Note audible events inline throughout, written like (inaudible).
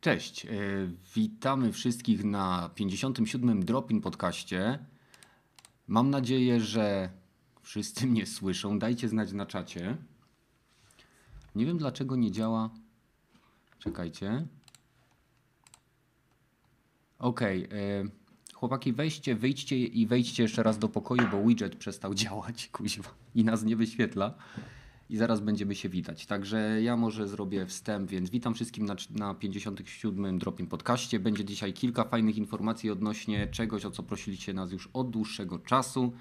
Cześć, e, witamy wszystkich na 57. Dropin podcaście. Mam nadzieję, że wszyscy mnie słyszą. Dajcie znać na czacie. Nie wiem dlaczego nie działa. Czekajcie. Okej, e, chłopaki weźcie, wyjdźcie i wejdźcie jeszcze raz do pokoju, bo widget przestał (laughs) działać, kuźwa, i nas nie wyświetla i zaraz będziemy się witać. Także ja może zrobię wstęp, więc witam wszystkim na, na 57. Dropin Podcaście. Będzie dzisiaj kilka fajnych informacji odnośnie czegoś, o co prosiliście nas już od dłuższego czasu.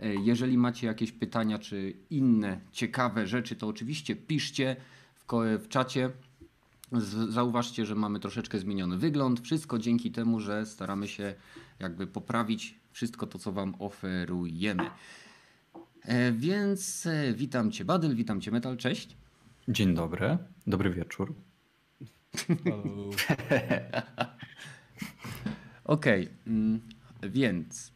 E, jeżeli macie jakieś pytania czy inne ciekawe rzeczy, to oczywiście piszcie w, w czacie. Zauważcie, że mamy troszeczkę zmieniony wygląd. Wszystko dzięki temu, że staramy się jakby poprawić wszystko to, co Wam oferujemy. E, więc e, witam Cię Badyl, witam Cię Metal, cześć. Dzień dobry, dobry wieczór. (laughs) Okej, okay, mm, więc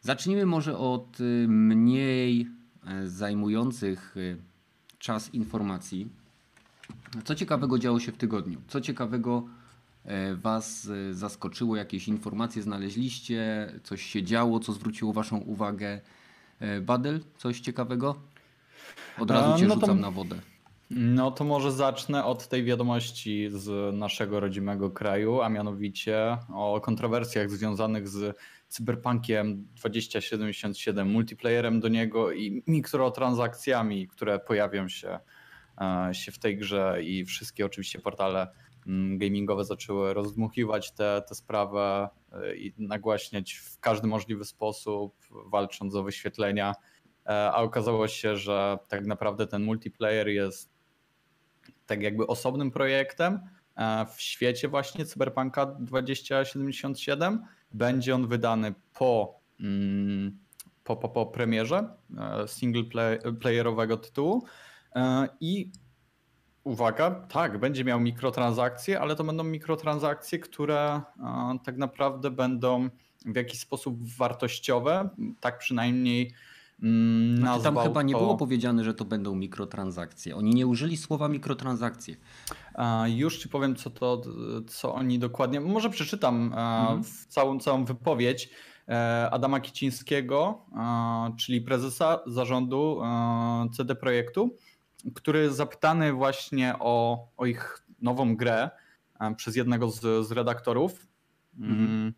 zacznijmy może od y, mniej e, zajmujących y, czas informacji. Co ciekawego działo się w tygodniu? Co ciekawego Was zaskoczyło? Jakieś informacje znaleźliście? Coś się działo, co zwróciło Waszą uwagę? E, Badel, coś ciekawego? Od razu cię no rzucam to, na wodę. No to może zacznę od tej wiadomości z naszego rodzimego kraju, a mianowicie o kontrowersjach związanych z Cyberpunkiem 2077, multiplayerem do niego i mikrotransakcjami, które pojawią się, e, się w tej grze i wszystkie oczywiście portale gamingowe zaczęły rozdmuchiwać tę sprawę e, i nagłaśniać w każdy możliwy sposób walcząc o wyświetlenia, e, a okazało się, że tak naprawdę ten multiplayer jest tak jakby osobnym projektem e, w świecie właśnie Cyberpunka 2077. Będzie on wydany po, mm, po, po, po premierze e, single play, playerowego tytułu i uwaga, tak, będzie miał mikrotransakcje, ale to będą mikrotransakcje, które tak naprawdę będą w jakiś sposób wartościowe, tak przynajmniej mm, znaczy, Tam chyba nie było powiedziane, że to będą mikrotransakcje. Oni nie użyli słowa mikrotransakcje. Już ci powiem, co to, co oni dokładnie. Może przeczytam mhm. całą, całą wypowiedź e, Adama Kicińskiego, czyli prezesa zarządu CD Projektu, który zapytany właśnie o, o ich nową grę przez jednego z, z redaktorów. Mm,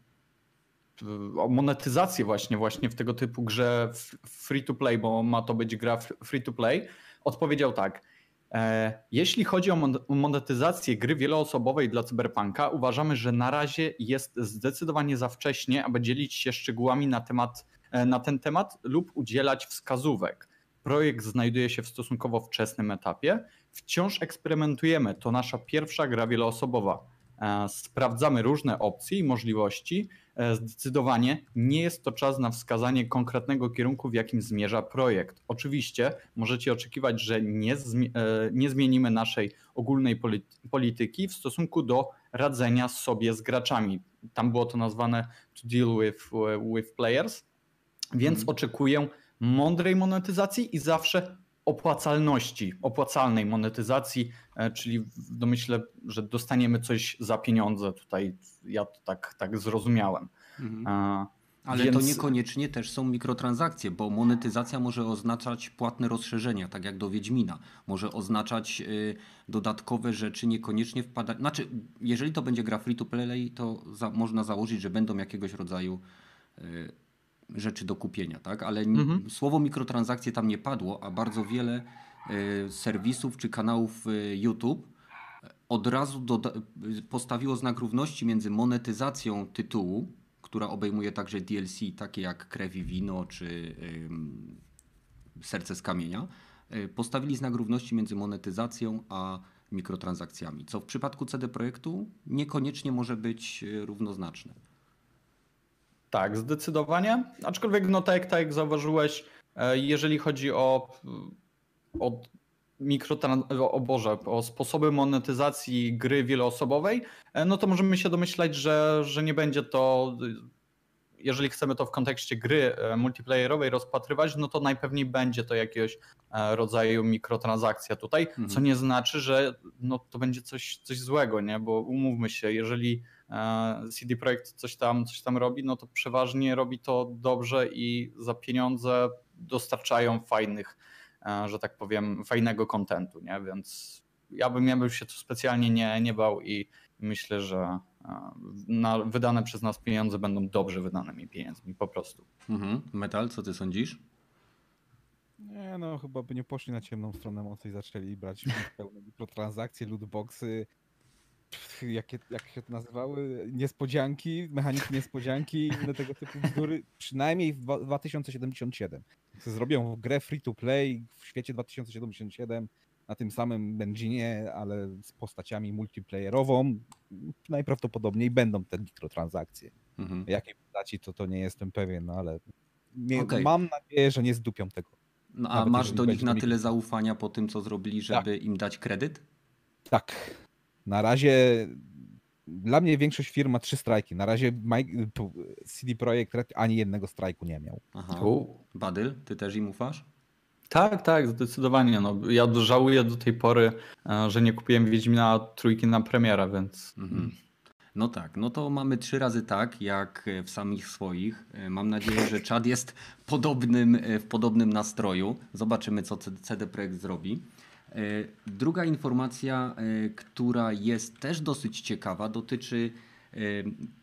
o monetyzację właśnie, właśnie w tego typu grze free to play, bo ma to być gra free to play, odpowiedział tak. E, jeśli chodzi o monetyzację gry wieloosobowej dla Cyberpunka, uważamy, że na razie jest zdecydowanie za wcześnie, aby dzielić się szczegółami na, temat, e, na ten temat lub udzielać wskazówek. Projekt znajduje się w stosunkowo wczesnym etapie. Wciąż eksperymentujemy. To nasza pierwsza gra wieloosobowa. E, sprawdzamy różne opcje i możliwości, E, zdecydowanie nie jest to czas na wskazanie konkretnego kierunku, w jakim zmierza projekt. Oczywiście możecie oczekiwać, że nie, e, nie zmienimy naszej ogólnej polityki w stosunku do radzenia sobie z graczami. Tam było to nazwane to deal with, with players, więc mm. oczekuję mądrej monetyzacji i zawsze opłacalności, opłacalnej monetyzacji, e, czyli domyślę, że dostaniemy coś za pieniądze. Tutaj ja to tak, tak zrozumiałem. Mhm. Ale Więc... to niekoniecznie też są mikrotransakcje, bo monetyzacja może oznaczać płatne rozszerzenia, tak jak do Wiedźmina. Może oznaczać y, dodatkowe rzeczy, niekoniecznie wpadać. Znaczy, jeżeli to będzie gra free to play, to za... można założyć, że będą jakiegoś rodzaju y, rzeczy do kupienia, tak? Ale mhm. słowo mikrotransakcje tam nie padło, a bardzo wiele y, serwisów czy kanałów y, YouTube od razu postawiło znak równości między monetyzacją tytułu, która obejmuje także DLC, takie jak Krew i Wino czy Serce z Kamienia, postawili znak równości między monetyzacją a mikrotransakcjami, co w przypadku CD Projektu niekoniecznie może być równoznaczne. Tak, zdecydowanie. Aczkolwiek, no tak, tak jak zauważyłeś, e, jeżeli chodzi o, o mikrotrans- o Boże, o sposoby monetyzacji gry wieloosobowej, e, no to możemy się domyślać, że, że nie będzie to jeżeli chcemy to w kontekście gry e, multiplayerowej rozpatrywać, no to najpewniej będzie to jakiegoś e, rodzaju mikrotransakcja tutaj, mhm. co nie znaczy, że no to będzie coś, coś złego, nie? Bo umówmy się, jeżeli CD Projekt coś tam, coś tam robi, no to przeważnie robi to dobrze i za pieniądze dostarczają fajnych, że tak powiem, fajnego kontentu, nie? Więc ja bym, ja bym się tu specjalnie nie, nie bał i myślę, że na wydane przez nas pieniądze będą dobrze wydanymi pieniędzmi, po prostu. Mhm. Metal, co ty sądzisz? Nie, no chyba by nie poszli na ciemną stronę mocy i zaczęli brać (laughs) pełne mikrotransakcje, lootboxy, jakie, jak się to nazywały, niespodzianki, mechaniki niespodzianki, inne tego typu bzdury, przynajmniej w 2077. Zrobią grę free to play w świecie 2077 na tym samym engine'ie, ale z postaciami multiplayerową, najprawdopodobniej będą te mikrotransakcje. Mhm. Jakiej postaci to, to nie jestem pewien, no ale nie, okay. mam nadzieję, że nie zdupią tego. No, a Nawet masz do nich na tyle zaufania po tym, co zrobili, żeby tak. im dać kredyt? Tak. Na razie dla mnie większość firm ma trzy strajki. Na razie CD Projekt Red ani jednego strajku nie miał. Aha. Badyl, ty też im ufasz? Tak, tak, zdecydowanie. No, ja żałuję do tej pory, e, że nie kupiłem Wiedźmina trójki na premiera, więc... Mhm. No tak, no to mamy trzy razy tak, jak w samych swoich. E, mam nadzieję, że Chad jest podobnym, e, w podobnym nastroju. Zobaczymy, co CD Projekt zrobi. Druga informacja, która jest też dosyć ciekawa, dotyczy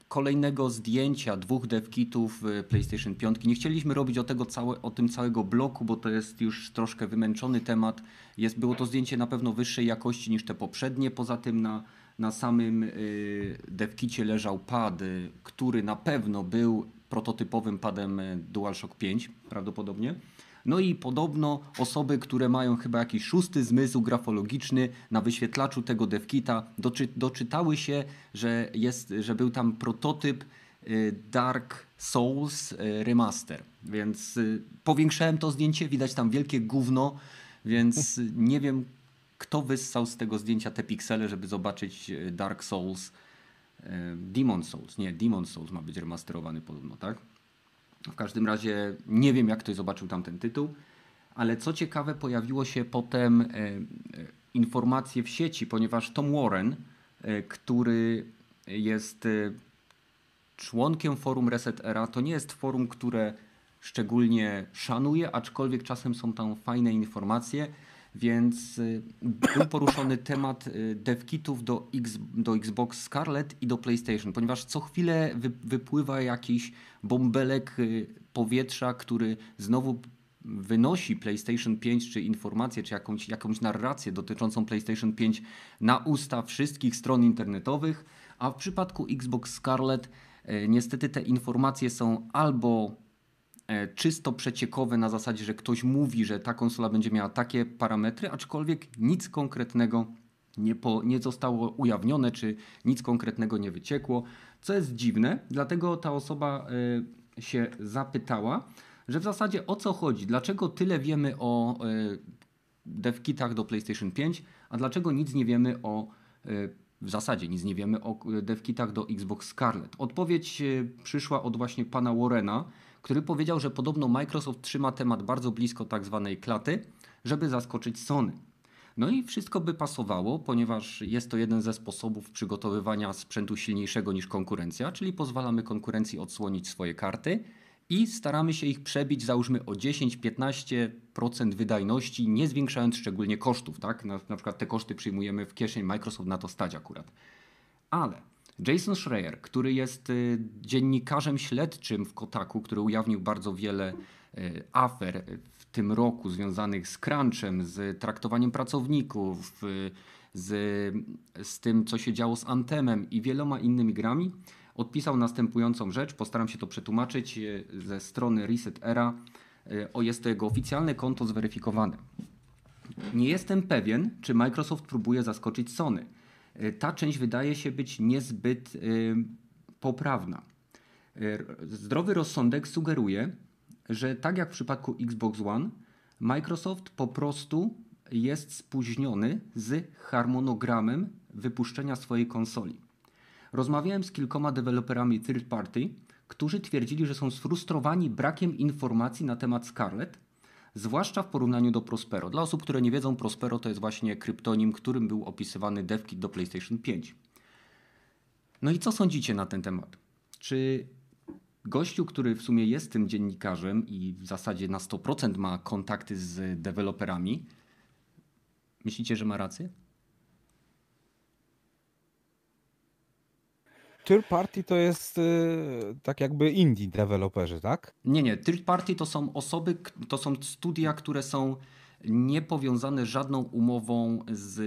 kolejnego zdjęcia dwóch devkitów PlayStation 5. Nie chcieliśmy robić o, tego całe, o tym całego bloku, bo to jest już troszkę wymęczony temat. Jest, było to zdjęcie na pewno wyższej jakości niż te poprzednie. Poza tym na, na samym y, devkicie leżał pad, y, który na pewno był prototypowym padem y, DualShock 5 prawdopodobnie. No i podobno osoby, które mają chyba jakiś szósty zmysł grafologiczny na wyświetlaczu tego devkita, doczy, doczytały się, że, jest, że był tam prototyp y, Dark Souls y, Remaster. Więc y, powiększałem to zdjęcie, widać tam wielkie gówno, więc nie wiem kto wyssał z tego zdjęcia te piksele, żeby zobaczyć Dark Souls. Demon Souls, nie, Demon Souls ma być remasterowany podobno, tak? W każdym razie nie wiem, jak ktoś zobaczył tam ten tytuł, ale co ciekawe, pojawiło się potem e, e, informacje w sieci, ponieważ Tom Warren, e, który jest członkiem forum Reset Era, to nie jest forum, które szczególnie szanuję, aczkolwiek czasem są tam fajne informacje, więc był poruszony temat devkitów do, X, do Xbox Scarlet i do PlayStation, ponieważ co chwilę wy, wypływa jakiś bąbelek y, powietrza, który znowu wynosi PlayStation 5, czy informację, czy jakąś, jakąś narrację dotyczącą PlayStation 5 na usta wszystkich stron internetowych, a w przypadku Xbox Scarlet y, niestety te informacje są albo czysto przeciekowe na zasadzie, że ktoś mówi, że ta konsola będzie miała takie parametry, aczkolwiek nic konkretnego nie, po, nie zostało ujawnione, czy nic konkretnego nie wyciekło. Co jest dziwne, dlatego ta osoba y, się zapytała, że w zasadzie o co chodzi, dlaczego tyle wiemy o y, devkitach do PlayStation 5, a dlaczego nic nie wiemy o y, w zasadzie nic nie wiemy o devkitach do Xbox Scarlet. Odpowiedź przyszła od właśnie pana Warrena, który powiedział, że podobno Microsoft trzyma temat bardzo blisko tak zwanej klaty, żeby zaskoczyć Sony. No i wszystko by pasowało, ponieważ jest to jeden ze sposobów przygotowywania sprzętu silniejszego niż konkurencja, czyli pozwalamy konkurencji odsłonić swoje karty i staramy się ich przebić załóżmy o 10-15% wydajności, nie zwiększając szczególnie kosztów. Tak? Na, na przykład te koszty przyjmujemy w kieszeń, Microsoft na to stać akurat. Ale Jason Schreier, który jest y, dziennikarzem śledczym w Kotaku, który ujawnił bardzo wiele y, afer w tym roku związanych z crunchem, z traktowaniem pracowników, z, z tym, co się działo z Antemem i wieloma innymi grami, odpisał następującą rzecz. Postaram się to przetłumaczyć ze strony Reset Era. O, jest to jego oficjalne konto zweryfikowane. Nie jestem pewien, czy Microsoft próbuje zaskoczyć Sony. E, ta część wydaje się być niezbyt poprawna. Zdrowy rozsądek sugeruje, że tak jak w przypadku Xbox One, Microsoft po prostu jest spóźniony z harmonogramem wypuszczenia swojej konsoli. Rozmawiałem z kilkoma deweloperami third party, którzy twierdzili, że są sfrustrowani brakiem informacji na temat Scarlet, zwłaszcza w porównaniu do Prospero. Dla osób, które nie wiedzą, Prospero to jest właśnie kryptonim, którym był opisywany DevKit do PlayStation 5. No i co sądzicie na ten temat? Czy gościu, który w sumie jest tym dziennikarzem i w zasadzie na 100% ma kontakty z deweloperami, myślicie, że ma rację? Third party to jest y, tak jakby indie deweloperzy, tak? Nie, nie. Third party to są osoby, to są studia, które są niepowiązane żadną umową z.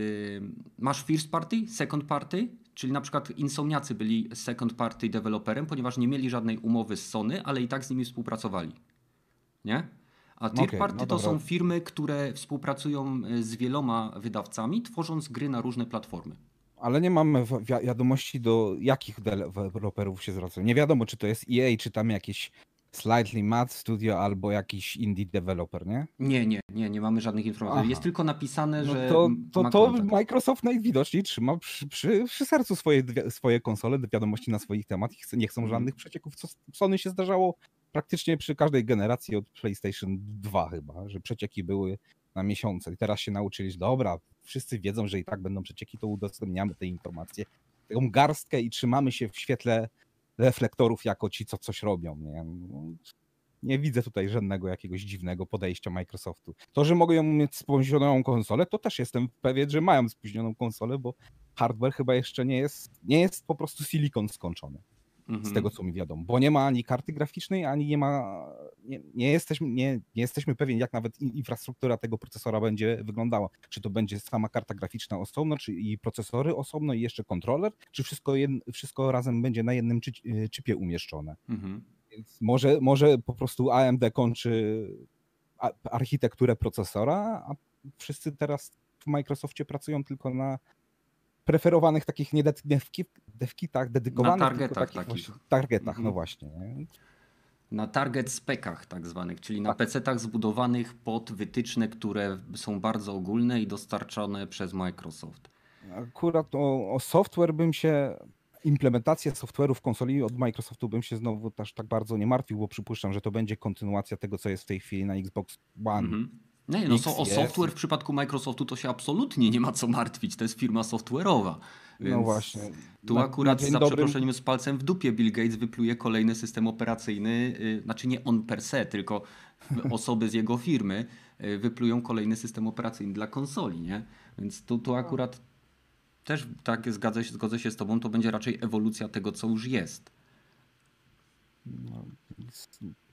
Masz first party, second party, czyli na przykład Insomniacy byli second party deweloperem, ponieważ nie mieli żadnej umowy z Sony, ale i tak z nimi współpracowali. Nie? A third okay, party no to są firmy, które współpracują z wieloma wydawcami, tworząc gry na różne platformy ale nie mamy wi wiadomości do jakich deweloperów się zwracają. Nie wiadomo, czy to jest EA, czy tam jakieś Slightly Mad Studio albo jakiś indie developer, nie? Nie, nie, nie, nie mamy żadnych informacji. Aha. Jest tylko napisane, no że. To, to, to Microsoft najwidoczniej trzyma przy, przy, przy, sercu swoje, swoje konsole, wiadomości na swoich temat i nie chcą mhm. żadnych przecieków, co Sony się zdarzało praktycznie przy każdej generacji od PlayStation 2 chyba, że przecieki były na miesiące. I teraz się nauczyli, że dobra, wszyscy wiedzą, że i tak będą przecieki, to udostępniamy te informacje. Taką garstkę i trzymamy się w świetle reflektorów jako ci, co coś robią. Nie? No, nie widzę tutaj żadnego jakiegoś dziwnego podejścia Microsoftu. To, że mogą mieć spóźnioną konsolę, to też jestem pewien, że mają spóźnioną konsolę, bo hardware chyba jeszcze nie jest, nie jest po prostu silikon skończony mhm. z tego co mi wiadomo, bo nie ma ani karty graficznej, ani nie ma, nie, nie, jesteśmy, nie, nie jesteśmy pewni jak nawet infrastruktura tego procesora będzie wyglądała. Czy to będzie sama karta graficzna osobno, czy i procesory osobno i jeszcze kontroler, czy wszystko, jed, wszystko razem będzie na jednym y, chipie umieszczone. Mhm. Więc może, może po prostu AMD kończy architekturę procesora, a wszyscy teraz w Microsoftie pracują tylko na preferowanych takich devkitach, dedykowanych. Na targetach takich. takich. targetach, no mhm. właśnie. Nie? Na target spekach tak zwanych, czyli na tak. PC-tach zbudowanych pod wytyczne, które są bardzo ogólne i dostarczone przez Microsoft. Akurat o, o software bym się, implementację software'u w konsoli od Microsoftu bym się znowu też tak bardzo nie martwił, bo przypuszczam, że to będzie kontynuacja tego, co jest w tej chwili na Xbox One. Mhm. Nie, no so, o software w przypadku Microsoftu to się absolutnie nie ma co martwić. To jest firma software'owa. No właśnie. Tu na, akurat na za dobrym... przeproszeniem z palcem w dupie Bill Gates wypluje kolejny system operacyjny, yy, znaczy nie on per se, tylko (laughs) osoby z jego firmy yy, wyplują kolejny system operacyjny dla konsoli, nie? Więc tu, tu akurat też tak zgadzę się, zgodzę się z tobą, to będzie raczej ewolucja tego, co już jest. No,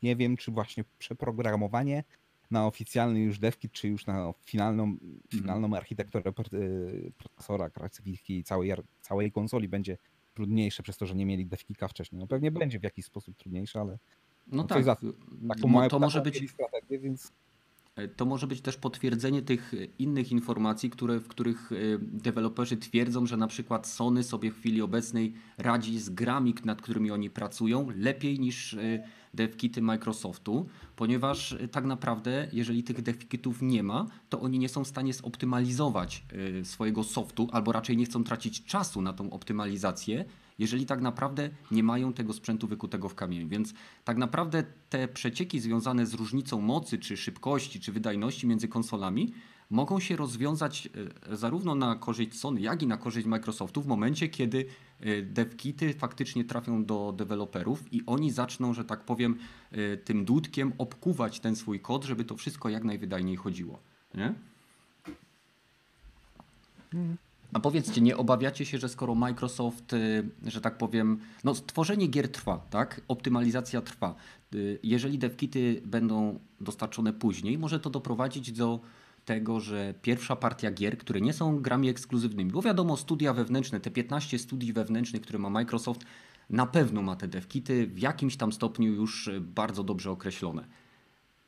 nie wiem, czy właśnie przeprogramowanie oficjalny już devkit, czy już na finalną, mhm. finalną architekturę y, procesora, grafiki i całej, całej konsoli będzie trudniejsze przez to, że nie mieli devkika wcześniej. No pewnie będzie w jakiś sposób trudniejsze, ale no, no tak, za, taką, to może być strategię, więc E, to może być też potwierdzenie tych innych informacji, które, w których deweloperzy twierdzą, że na przykład Sony sobie w chwili obecnej radzi z grami, nad którymi oni pracują, lepiej niż devkity Microsoftu, ponieważ tak naprawdę, jeżeli tych devkitów nie ma, to oni nie są w stanie zoptymalizować swojego softu, albo raczej nie chcą tracić czasu na tą optymalizację, jeżeli tak naprawdę nie mają tego sprzętu wykutego w kamieniu. Więc tak naprawdę te przecieki związane z różnicą mocy, czy szybkości, czy wydajności między konsolami mogą się rozwiązać e, zarówno na korzyść Sony, jak i na korzyść Microsoftu w momencie, kiedy e, devkity faktycznie trafią do deweloperów i oni zaczną, że tak powiem, e, tym dudkiem obkuwać ten swój kod, żeby to wszystko jak najwydajniej chodziło. Nie? A powiedzcie, nie obawiacie się, że skoro Microsoft, że tak powiem, no stworzenie gier trwa, tak? Optymalizacja trwa. Jeżeli devkity będą dostarczone później, może to doprowadzić do tego, że pierwsza partia gier, które nie są grami ekskluzywnymi, bo wiadomo, studia wewnętrzne, te 15 studii wewnętrznych, które ma Microsoft, na pewno ma te devkity w jakimś tam stopniu już bardzo dobrze określone.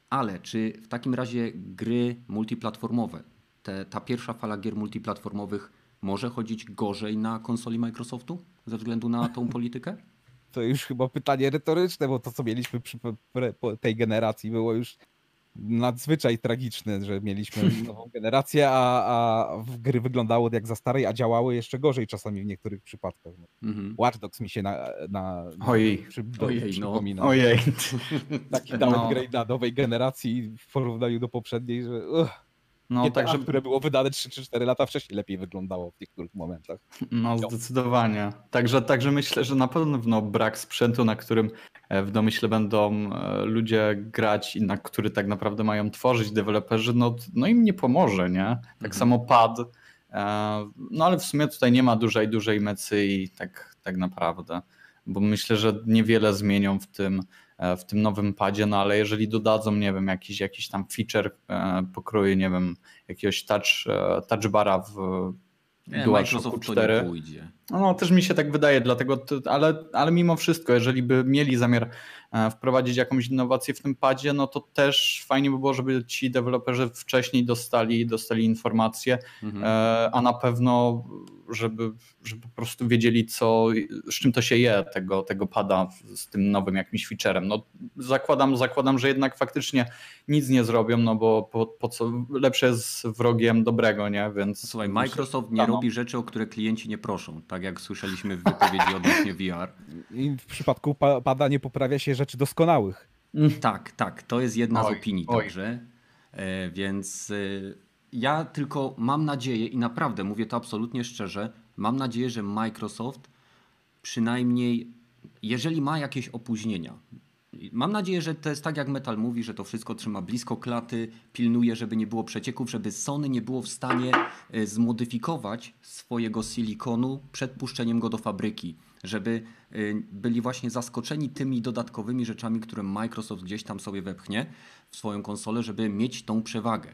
Ale czy w takim razie gry multiplatformowe, te, ta pierwsza fala gier multiplatformowych może chodzić gorzej na konsoli Microsoftu ze względu na tą (laughs) politykę? To już chyba pytanie retoryczne, bo to co mieliśmy przy tej generacji było już nadzwyczaj tragiczne, że mieliśmy (laughs) nową generację, a, a gry wyglądały jak za starej, a działały jeszcze gorzej czasami w niektórych przypadkach. Mhm. Watch Dogs mi się na, na, Ojej. Przy, do, Ojej, no. przypomina. (laughs) No. Ojej. Taki downgrade no. na nowej generacji w porównaniu do poprzedniej, że... Uh. No, GTA, także... które było wydane 3 czy 4 lata wcześniej, lepiej wyglądało w niektórych momentach. No, zdecydowanie. Także, także myślę, że na pewno brak sprzętu, na którym w domyśle będą e, ludzie grać i na który tak naprawdę mają tworzyć deweloperzy, no, no im nie pomoże, nie? Tak mhm. samo pad. E, no ale w sumie tutaj nie ma dużej, dużej mecy i tak, tak naprawdę, bo myślę, że niewiele zmienią w tym E, w tym nowym padzie, no ale jeżeli dodadzą, nie wiem, jakiś, jakiś tam feature e, pokroju, nie wiem, jakiegoś touch, e, touch bara w nie, DualShock 4. No, też mi się tak wydaje, dlatego, ale, ale mimo wszystko, jeżeli by mieli zamiar E, wprowadzić jakąś innowację w tym padzie, no to też fajnie by było, żeby ci deweloperzy wcześniej dostali, dostali informacje, mhm. E, a na pewno, żeby, żeby po prostu wiedzieli, co, z czym to się je tego, tego pada z tym nowym jakimś featurem. No, zakładam, zakładam, że jednak faktycznie nic nie zrobią, no bo po, po co lepsze jest wrogiem dobrego, nie? Więc. Słuchaj, Microsoft nie robi rzeczy, o które klienci nie proszą, tak jak słyszeliśmy w wypowiedzi odnośnie VR. I w przypadku pada nie poprawia się rzeczy doskonałych. Mm. Tak, tak, to jest jedna oj, z opinii oj. także. E, więc e, ja tylko mam nadzieję i naprawdę mówię to absolutnie szczerze, mam nadzieję, że Microsoft przynajmniej, jeżeli ma jakieś opóźnienia, Mam nadzieję, że to jest tak jak Metal mówi, że to wszystko trzyma blisko klaty, pilnuje, żeby nie było przecieków, żeby Sony nie było w stanie e, zmodyfikować swojego silikonu przed puszczeniem go do fabryki żeby y, byli właśnie zaskoczeni tymi dodatkowymi rzeczami, które Microsoft gdzieś tam sobie wepchnie w swoją konsolę, żeby mieć tą przewagę.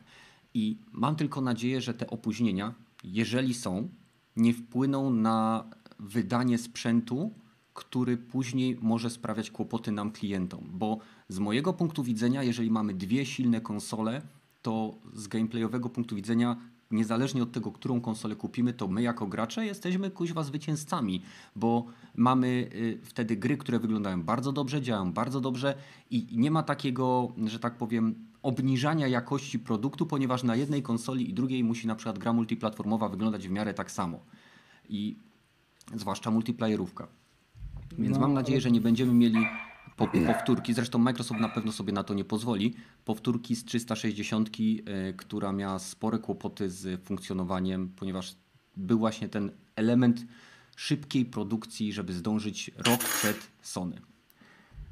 I mam tylko nadzieję, że te opóźnienia, jeżeli są, nie wpłyną na wydanie sprzętu, który później może sprawiać kłopoty nam klientom, bo z mojego punktu widzenia, jeżeli mamy dwie silne konsole, to z gameplayowego punktu widzenia niezależnie od tego, którą konsolę kupimy, to my jako gracze jesteśmy kuźwa zwycięzcami, bo mamy y, wtedy gry, które wyglądają bardzo dobrze, działają bardzo dobrze i nie ma takiego, że tak powiem, obniżania jakości produktu, ponieważ na jednej konsoli i drugiej musi na przykład gra multiplatformowa wyglądać w miarę tak samo. I zwłaszcza multiplayerówka. Więc no, mam nadzieję, że nie będziemy mieli powtórki, zresztą Microsoft na pewno sobie na to nie pozwoli, powtórki z 360, e, która miała spore kłopoty z funkcjonowaniem, ponieważ był właśnie ten element szybkiej produkcji, żeby zdążyć rok przed Sony.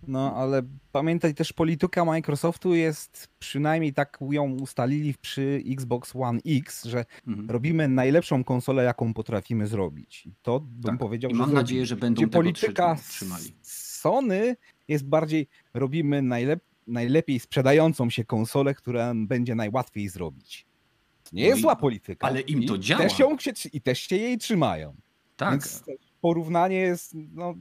No, ale pamiętaj też, polityka Microsoftu jest przynajmniej tak ją ustalili przy Xbox One X, że mhm. robimy najlepszą konsolę, jaką potrafimy zrobić. I to bym tak. powiedział, I mam że nadzieję, że będą tego polityka trzymali. Sony jest bardziej, robimy najlep najlepiej sprzedającą się konsolę, która będzie najłatwiej zrobić. Nie no jest zła polityka. Ale im to I działa. Też ją, I też się jej trzymają. Tak. Więc porównanie jest, no,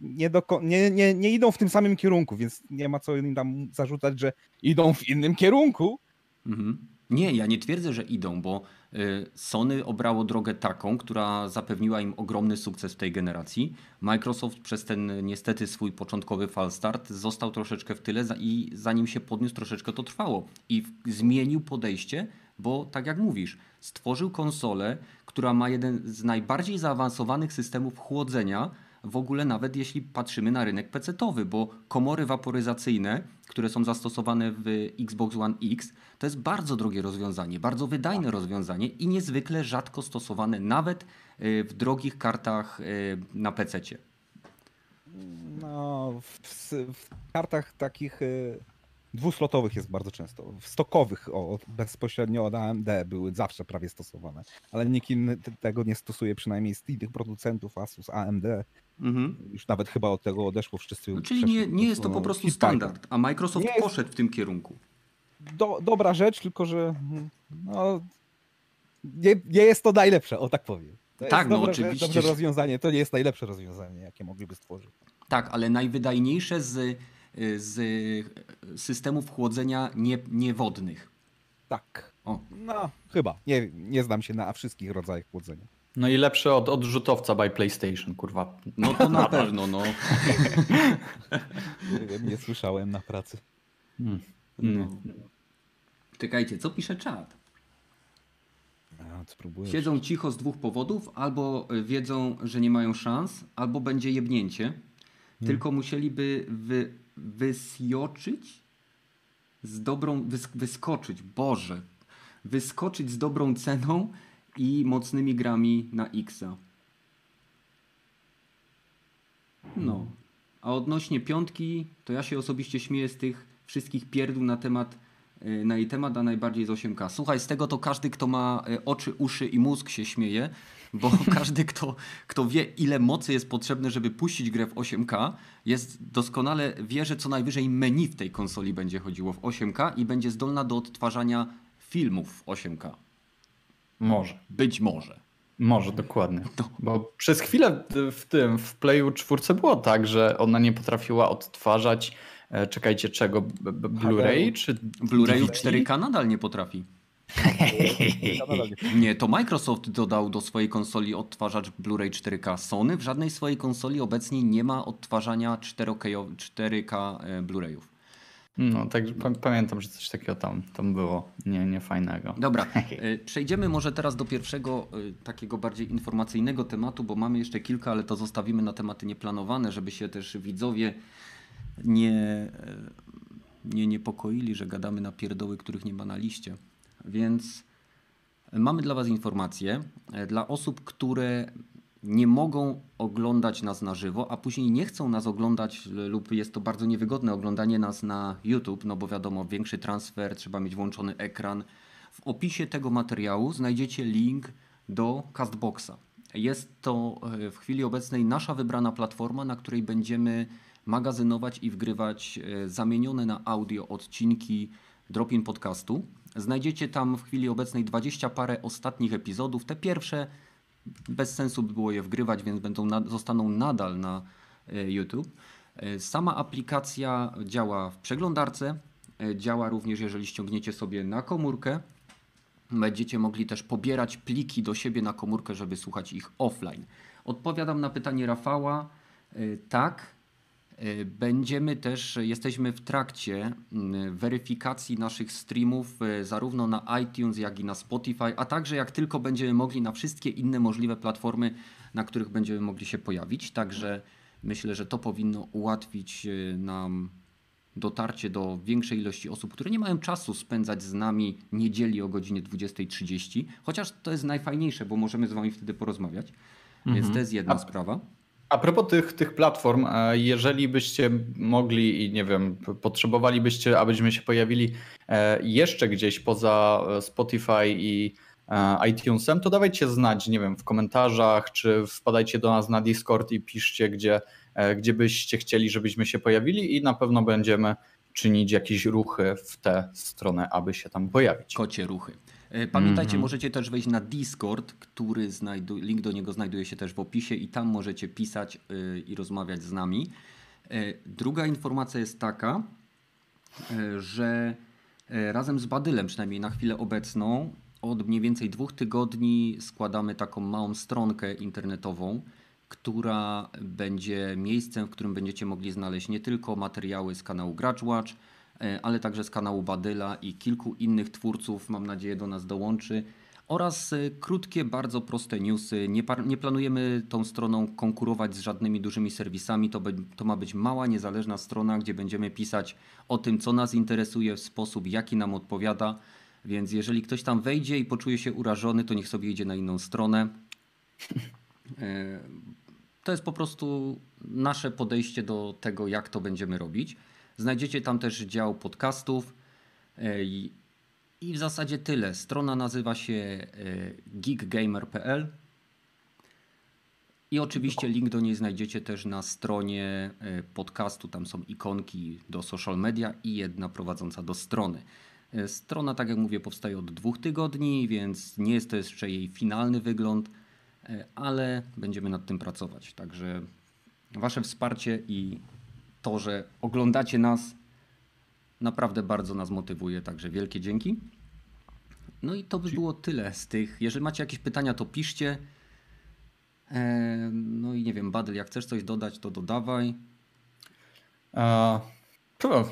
nie, do, nie, nie, nie idą w tym samym kierunku, więc nie ma co im tam zarzucać, że idą w innym kierunku. Mhm. Nie, ja nie twierdzę, że idą, bo y, Sony obrało drogę taką, która zapewniła im ogromny sukces w tej generacji. Microsoft przez ten niestety swój początkowy falstart został troszeczkę w tyle i zanim się podniósł troszeczkę to trwało i zmienił podejście, bo tak jak mówisz, stworzył konsolę, która ma jeden z najbardziej zaawansowanych systemów chłodzenia, w ogóle nawet jeśli patrzymy na rynek PC-towy, bo komory waporyzacyjne, które są zastosowane w Xbox One X, to jest bardzo drogie rozwiązanie, bardzo wydajne rozwiązanie i niezwykle rzadko stosowane nawet y, w drogich kartach y, na PC-cie. No, w, w kartach takich y, dwuslotowych jest bardzo często. W stokowych o, bezpośrednio od AMD były zawsze prawie stosowane, ale nikt inny tego nie stosuje, przynajmniej z tych producentów Asus, AMD. Mhm. Już nawet chyba od tego odeszło wszyscy. No, czyli nie, nie jest to po prostu standard, a Microsoft nie poszedł w tym kierunku. Do, dobra rzecz, tylko że no, nie, nie jest to najlepsze, o tak powiem. To tak, no dobre, oczywiście. Dobre rozwiązanie, to nie jest najlepsze rozwiązanie, jakie mogliby stworzyć. Tak, ale najwydajniejsze z z systemów chłodzenia nie, niewodnych. Tak. O. No, chyba. Nie, nie znam się na wszystkich rodzajach chłodzenia. No i lepsze od odrzutowca by PlayStation, kurwa. No to na (laughs) pewno, no. nie, nie słyszałem na pracy. Hmm. No. Czekajcie, co pisze czat? A, spróbuję. Siedzą cicho z dwóch powodów, albo wiedzą, że nie mają szans, albo będzie jebnięcie. Tylko musieliby wy, wysjoczyć z dobrą, wys, wyskoczyć, Boże, wyskoczyć z dobrą ceną i mocnymi grami na Xa. No. A odnośnie piątki, to ja się osobiście śmieję z tych wszystkich pierdół na temat y, na jej temat, a najbardziej z 8K. Słuchaj, z tego to każdy, kto ma y, oczy, uszy i mózg się śmieje, bo (laughs) każdy, kto, kto wie, ile mocy jest potrzebne, żeby puścić grę w 8K, jest doskonale wie, że co najwyżej menu w tej konsoli będzie chodziło w 8K i będzie zdolna do odtwarzania filmów w 8K. Może. Być może. Może, dokładnie. Bo przez chwilę w tym, w Playu 4 było tak, że ona nie potrafiła odtwarzać, e, czekajcie czego, Blu-ray czy Blu-rayu 4K nadal nie potrafi. Nie, to Microsoft dodał do swojej konsoli odtwarzacz Blu-ray 4K. Sony w żadnej swojej konsoli obecnie nie ma odtwarzania 4K, 4K e, Blu-rayów. No, tak pamiętam, że coś takiego tam, tam było nie, nie fajnego. Dobra, (laughs) e, przejdziemy może teraz do pierwszego e, takiego bardziej informacyjnego tematu, bo mamy jeszcze kilka, ale to zostawimy na tematy nieplanowane, żeby się też widzowie nie, nie niepokoili, że gadamy na pierdoły, których nie ma na liście. Więc mamy dla Was informację. Dla osób, które nie mogą oglądać nas na żywo, a później nie chcą nas oglądać lub jest to bardzo niewygodne oglądanie nas na YouTube, no bo wiadomo, większy transfer, trzeba mieć włączony ekran. W opisie tego materiału znajdziecie link do Castboxa. Jest to e, w chwili obecnej nasza wybrana platforma, na której będziemy magazynować i wgrywać e, zamienione na audio odcinki Dropin Podcastu. Znajdziecie tam w chwili obecnej 20 parę ostatnich epizodów. Te pierwsze bez sensu by było je wgrywać, więc będą zostaną nadal na e, YouTube. E, sama aplikacja działa w przeglądarce, e, działa również jeżeli ściągniecie sobie na komórkę. Będziecie mogli też pobierać pliki do siebie na komórkę, żeby słuchać ich offline. Odpowiadam na pytanie Rafała. Tak, będziemy też, jesteśmy w trakcie mm, weryfikacji naszych streamów e, zarówno na iTunes, jak i na Spotify, a także jak tylko będziemy mogli na wszystkie inne możliwe platformy, na których będziemy mogli się pojawić. Także myślę, że to powinno ułatwić nam dotarcie do większej ilości osób, które nie mają czasu spędzać z nami niedzieli o godzinie 20.30, chociaż to jest najfajniejsze, bo możemy z Wami wtedy porozmawiać. Mhm. Więc to jest jedna a, sprawa. A propos tych, tych platform, e, jeżeli byście mogli i nie wiem, potrzebowalibyście, abyśmy się pojawili e, jeszcze gdzieś poza e, Spotify i iTunesem, to dawajcie znać, nie wiem, w komentarzach, czy wpadajcie do nas na Discord i piszcie, gdzie, gdzie byście chcieli, żebyśmy się pojawili i na pewno będziemy czynić jakieś ruchy w tę stronę, aby się tam pojawić. Kocie ruchy. E, pamiętajcie, mm -hmm. możecie też wejść na Discord, który znajdu, link do niego znajduje się też w opisie i tam możecie pisać yy, i rozmawiać z nami. Yy, druga informacja jest taka, yy, że razem z Badylem, przynajmniej na chwilę obecną, od mniej więcej dwóch tygodni składamy taką małą stronkę internetową, która będzie miejscem, w którym będziecie mogli znaleźć nie tylko materiały z kanału Grudge E, ale także z kanału Badyla i kilku innych twórców, mam nadzieję, do nas dołączy. Oraz e, krótkie, bardzo proste newsy. Nie, nie planujemy tą stroną konkurować z żadnymi dużymi serwisami. To, to ma być mała, niezależna strona, gdzie będziemy pisać o tym, co nas interesuje w sposób, jaki nam odpowiada. Więc jeżeli ktoś tam wejdzie i poczuje się urażony, to niech sobie idzie na inną stronę. (laughs) E, to jest po prostu nasze podejście do tego, jak to będziemy robić. Znajdziecie tam też dział podcastów e, i, w zasadzie tyle. Strona nazywa się e, geekgamer.pl i oczywiście link do niej znajdziecie też na stronie e, podcastu. Tam są ikonki do social media i jedna prowadząca do strony. Strona, tak jak mówię, powstaje od dwóch tygodni, więc nie jest to jeszcze jej finalny wygląd, ale będziemy nad tym pracować. Także Wasze wsparcie i to, że oglądacie nas, naprawdę bardzo nas motywuje, także wielkie dzięki. No i to by było tyle z tych. Jeżeli macie jakieś pytania, to piszcie. E, no i nie wiem, Badyl, jak chcesz coś dodać, to dodawaj.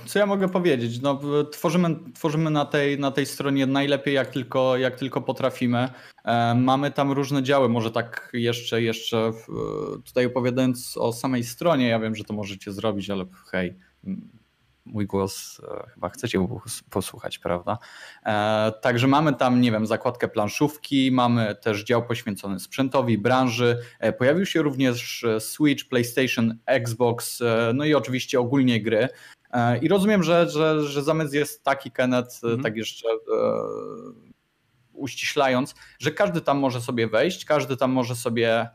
Co ja mogę powiedzieć? No, tworzymy, tworzymy na, tej, na tej stronie najlepiej jak tylko, jak tylko potrafimy. E, mamy tam różne działy, może tak jeszcze, jeszcze tutaj opowiadając o samej stronie, ja wiem, że to możecie zrobić, ale hej, mój głos e, chyba chcecie posłuchać, prawda? E, także mamy tam, nie wiem, zakładkę planszówki, mamy też dział poświęcony sprzętowi, branży. E, pojawił się również Switch, PlayStation, Xbox, no i oczywiście ogólnie gry. I rozumiem, że, że, że zamysł jest taki, Kenneth, mhm. tak jeszcze uściślając, że każdy tam może sobie wejść, każdy tam może sobie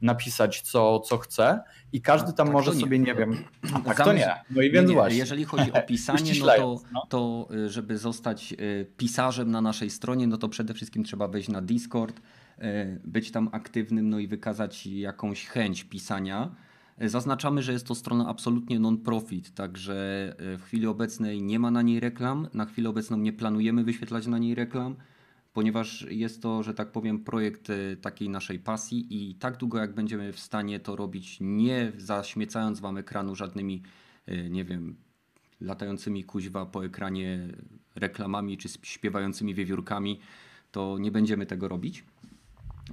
napisać co, co chce i każdy tam tak może sobie, nie wiem, a tak to nie. No i więc nie, właśnie. Jeżeli chodzi o (laughs) pisanie, no to, no. to y, żeby zostać y, pisarzem na naszej stronie, no to przede wszystkim trzeba wejść na Discord, y, być tam aktywnym, no i wykazać jakąś chęć pisania. Zaznaczamy, że jest to strona absolutnie non-profit, także w chwili obecnej nie ma na niej reklam, na chwilę obecną nie planujemy wyświetlać na niej reklam ponieważ jest to, że tak powiem, projekt e, takiej naszej pasji i tak długo jak będziemy w stanie to robić, nie zaśmiecając wam ekranu żadnymi, e, nie wiem, latającymi kuźwa po ekranie reklamami czy śpiewającymi wiewiórkami, to nie będziemy tego robić.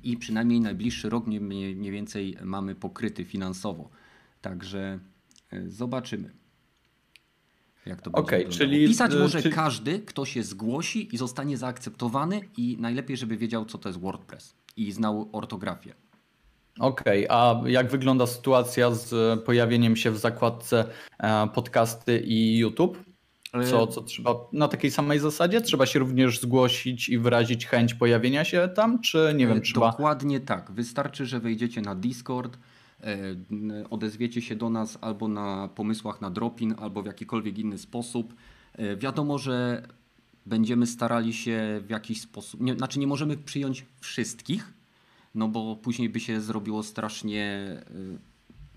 I przynajmniej najbliższy rok mniej więcej mamy pokryty finansowo. Także e, zobaczymy. Jak to okay, będzie czyli Pisać y, może czyli... każdy, kto się zgłosi i zostanie zaakceptowany i najlepiej, żeby wiedział, co to jest WordPress i znał ortografię. Okej, okay, a jak wygląda sytuacja z pojawieniem się w zakładce e, podcasty i YouTube? Co, co trzeba na takiej samej zasadzie? Trzeba się również zgłosić i wyrazić chęć pojawienia się tam, czy nie wiem, trzeba. Dokładnie tak. Wystarczy, że wejdziecie na Discord E, odezwiecie się do nas albo na pomysłach na dropin, albo w jakikolwiek inny sposób. E, wiadomo, że będziemy starali się w jakiś sposób, nie, znaczy nie możemy przyjąć wszystkich, no bo później by się zrobiło strasznie, e,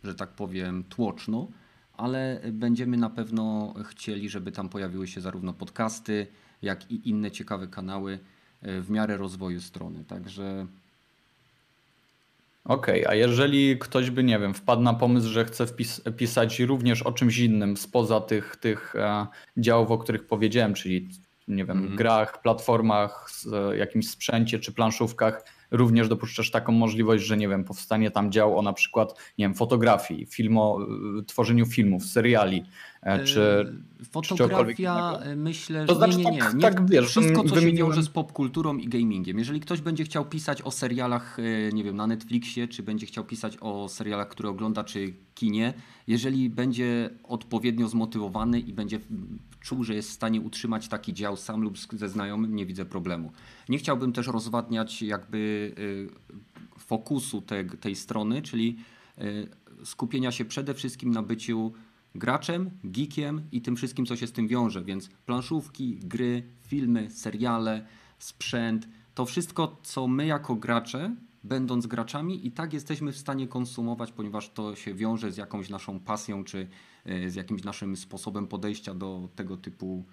że tak powiem, tłoczno, ale będziemy na pewno chcieli, żeby tam pojawiły się zarówno podcasty, jak i inne ciekawe kanały w miarę rozwoju strony. Także Okej, okay, a jeżeli ktoś by, nie wiem, wpadł na pomysł, że chce wpis pisać również o czymś innym spoza tych, tych e, działów, o których powiedziałem, czyli nie wiem, mm. grach, platformach, e, jakimś sprzęcie czy planszówkach, również dopuszczasz taką możliwość, że nie wiem, powstanie tam dział o na przykład, nie wiem, fotografii, filmo, e, tworzeniu filmów, seriali, e, czy Fotografia czy myślę, że to znaczy, nie, nie, nie. Tak, nie. Tak, wiesz, Wszystko, co wymieniłem... się wiąże z popkulturą i gamingiem. Jeżeli ktoś będzie chciał pisać o serialach, nie wiem, na Netflixie, czy będzie chciał pisać o serialach, które ogląda, czy kinie, jeżeli będzie odpowiednio zmotywowany i będzie czuł, że jest w stanie utrzymać taki dział sam lub ze znajomym, nie widzę problemu. Nie chciałbym też rozwadniać jakby y, fokusu te, tej strony, czyli y, skupienia się przede wszystkim na byciu graczem, geekiem i tym wszystkim, co się z tym wiąże, więc planszówki, gry, filmy, seriale, sprzęt, to wszystko, co my jako gracze, będąc graczami, i tak jesteśmy w stanie konsumować, ponieważ to się wiąże z jakąś naszą pasją czy z jakimś naszym sposobem podejścia do tego typu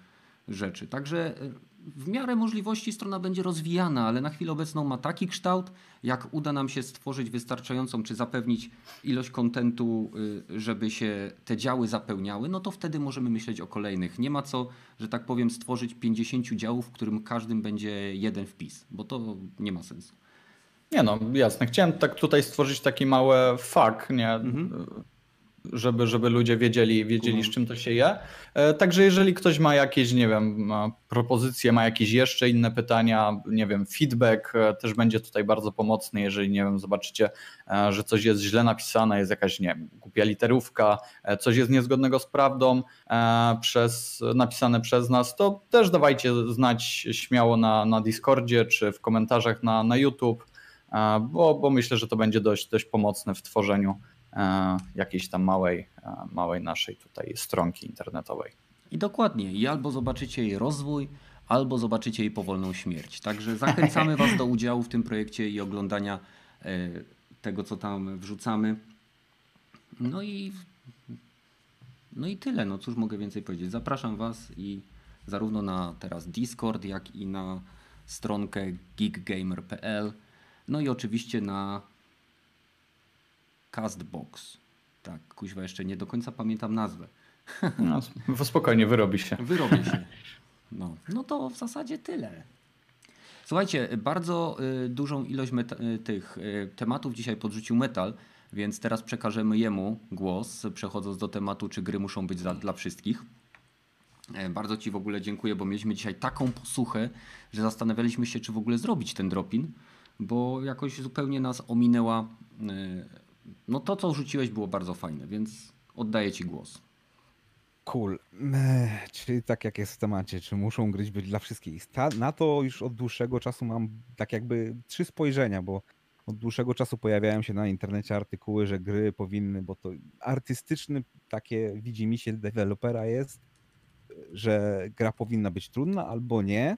rzeczy. Także e, w miarę możliwości strona będzie rozwijana, ale na chwilę obecną ma taki kształt, jak uda nam się stworzyć wystarczającą, czy zapewnić ilość kontentu, e, żeby się te działy zapełniały, no to wtedy możemy myśleć o kolejnych. Nie ma co, że tak powiem, stworzyć 50 działów, w którym każdym będzie jeden wpis, bo to nie ma sensu. Nie no, jasne. Chciałem tak tutaj stworzyć taki mały fak, nie? Mhm żeby, żeby ludzie wiedzieli, wiedzieli z czym to się je. E, także jeżeli ktoś ma jakieś, nie wiem, propozycje, ma jakieś jeszcze inne pytania, nie wiem, feedback e, też będzie tutaj bardzo pomocny, jeżeli, nie wiem, zobaczycie, e, że coś jest źle napisane, jest jakaś, nie wiem, głupia literówka, coś jest niezgodnego z prawdą przez, napisane przez nas, to też dawajcie znać śmiało na, na Discordzie czy w komentarzach na, na YouTube, bo, bo myślę, że to będzie dość, dość pomocne w tworzeniu jakiejś tam małej, e, małej naszej tutaj stronki internetowej. I dokładnie, i albo zobaczycie jej rozwój, albo zobaczycie jej powolną śmierć. Także zachęcamy Was do udziału w tym projekcie i oglądania e, tego, co tam wrzucamy. No i, no i tyle. No cóż mogę więcej powiedzieć. Zapraszam Was i zarówno na teraz Discord, jak i na stronkę geekgamer.pl. No i oczywiście na Castbox. Tak, kuźwa, jeszcze nie do końca pamiętam nazwę. No, spokojnie, wyrobi się. Wyrobi się. (laughs) No, no to w zasadzie tyle. Słuchajcie, bardzo y, dużą ilość y, tych y, tematów dzisiaj podrzucił Metal, więc teraz przekażemy jemu głos, przechodząc do tematu, czy gry muszą być dla, dla wszystkich. E, bardzo Ci w ogóle dziękuję, bo mieliśmy dzisiaj taką posłuchę, że zastanawialiśmy się, czy w ogóle zrobić ten dropin, bo jakoś zupełnie nas ominęła. No to, co rzuciłeś, było bardzo fajne, więc oddaję Ci głos. Cool. Czyli tak jak jest w temacie, czy muszą gryć być dla wszystkich. Ta, na to już od dłuższego czasu mam tak jakby trzy spojrzenia, bo od dłuższego czasu pojawiają się na internecie artykuły, że gry powinny, bo to artystyczny takie widzi mi się dewelopera jest, że gra powinna być trudna albo nie.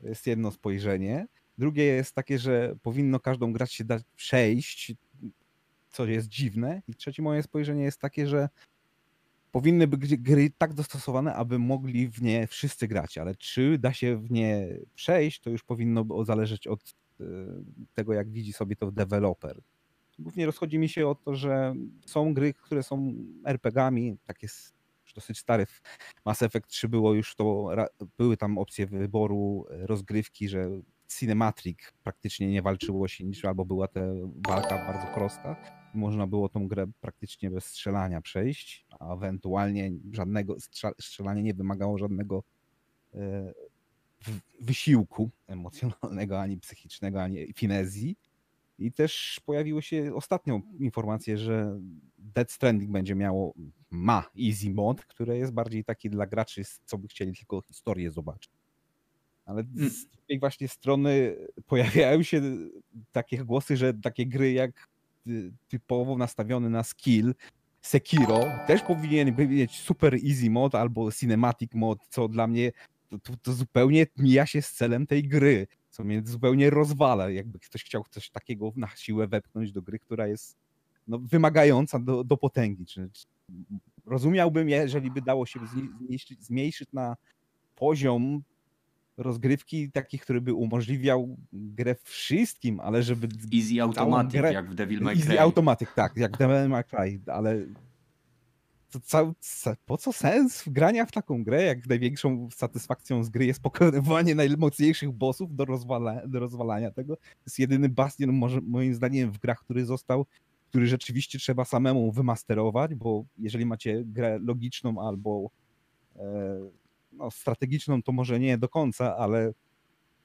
To jest jedno spojrzenie. Drugie jest takie, że powinno każdą grać się dać przejść, co jest dziwne. I trzecie moje spojrzenie jest takie, że powinny być gry tak dostosowane, aby mogli w nie wszyscy grać, ale czy da się w nie przejść, to już powinno zależeć od e, tego, jak widzi sobie to deweloper. Głównie rozchodzi mi się o to, że są gry, które są RPGami, tak jest dosyć stary. Mass Effect 3 było już to, były tam opcje wyboru e, rozgrywki, że Cinematrix praktycznie nie walczyło się niż albo była ta walka bardzo prosta można było tą grę praktycznie bez strzelania przejść, a ewentualnie żadnego strzelanie nie wymagało żadnego e, wysiłku emocjonalnego, ani psychicznego, ani finezji. I też pojawiły się ostatnio informacje, że Dead Stranding będzie miało, ma easy mod, które jest bardziej taki dla graczy, co by chcieli tylko historię zobaczyć. Ale mm. z tej właśnie strony pojawiają się takie głosy, że takie gry jak typowo nastawiony na skill, Sekiro też powinien mieć super easy mod albo cinematic mod, co dla mnie to, to, to, zupełnie mija się z celem tej gry, co mnie zupełnie rozwala, jakby ktoś chciał coś takiego na siłę wepchnąć do gry, która jest no, wymagająca do, do potęgi. Czy, czy, rozumiałbym, jeżeli by dało się zmniejszyć na poziom rozgrywki takich, który by umożliwiał grę wszystkim, ale żeby... Easy Automatic, grę... jak w Devil May Cry. Easy Automatic, tak, jak Devil May Cry, ale to cały, po co sens grania w taką grę, jak największą satysfakcją z gry jest pokonywanie (laughs) najmocniejszych bossów do, rozwala, do rozwalania tego. To jest jedyny bastion, może, moim zdaniem, w grach, który został, który rzeczywiście trzeba samemu wymasterować, bo jeżeli macie grę logiczną albo e, no, strategiczną to może nie do końca, ale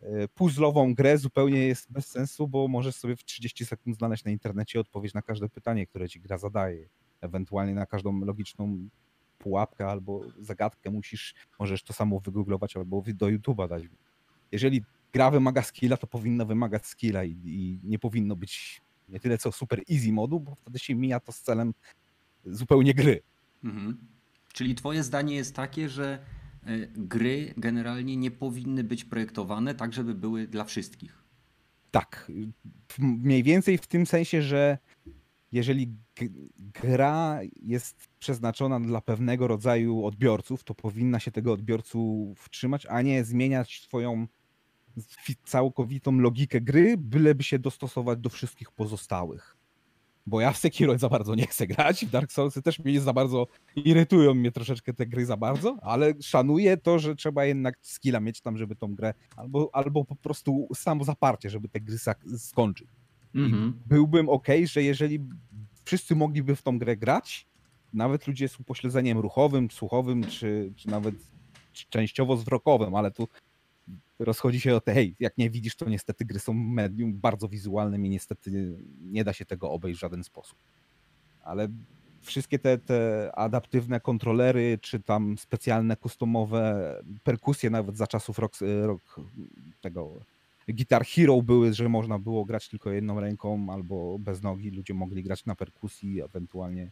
e, puzzlową grę zupełnie jest bez sensu, bo możesz sobie w 30 sekund znaleźć na internecie odpowiedź na każde pytanie, które ci gra zadaje. Ewentualnie na każdą logiczną pułapkę albo zagadkę musisz, możesz to samo wygooglować albo do YouTube'a dać. Jeżeli gra wymaga skilla, to powinna wymagać skilla i, i nie powinno być nie tyle co super easy modu, bo wtedy się mija to z celem zupełnie gry. Mhm. Czyli twoje zdanie jest takie, że gry generalnie nie powinny być projektowane tak, żeby były dla wszystkich. Tak. Mniej więcej w tym sensie, że jeżeli gra jest przeznaczona dla pewnego rodzaju odbiorców, to powinna się tego odbiorców trzymać, a nie zmieniać swoją całkowitą logikę gry, byleby się dostosować do wszystkich pozostałych bo ja w Sekiro za bardzo nie chcę grać, w Dark Soulsy też mnie za bardzo irytują mnie troszeczkę te gry za bardzo, ale szanuję to, że trzeba jednak skilla mieć tam, żeby tą grę, albo, albo po prostu samo zaparcie, żeby te gry skończyć. Mhm. Byłbym ok, że jeżeli wszyscy mogliby w tą grę grać, nawet ludzie z upośledzeniem ruchowym, słuchowym, czy, czy nawet częściowo wzrokowym, ale tu rozchodzi się o te, hej, jak nie widzisz, to niestety gry są medium bardzo wizualnym i niestety nie da się tego obejść w żaden sposób. Ale wszystkie te, te adaptywne kontrolery, czy tam specjalne customowe perkusje nawet za czasów rock, rock tego Guitar Hero były, że można było grać tylko jedną ręką albo bez nogi, ludzie mogli grać na perkusji, ewentualnie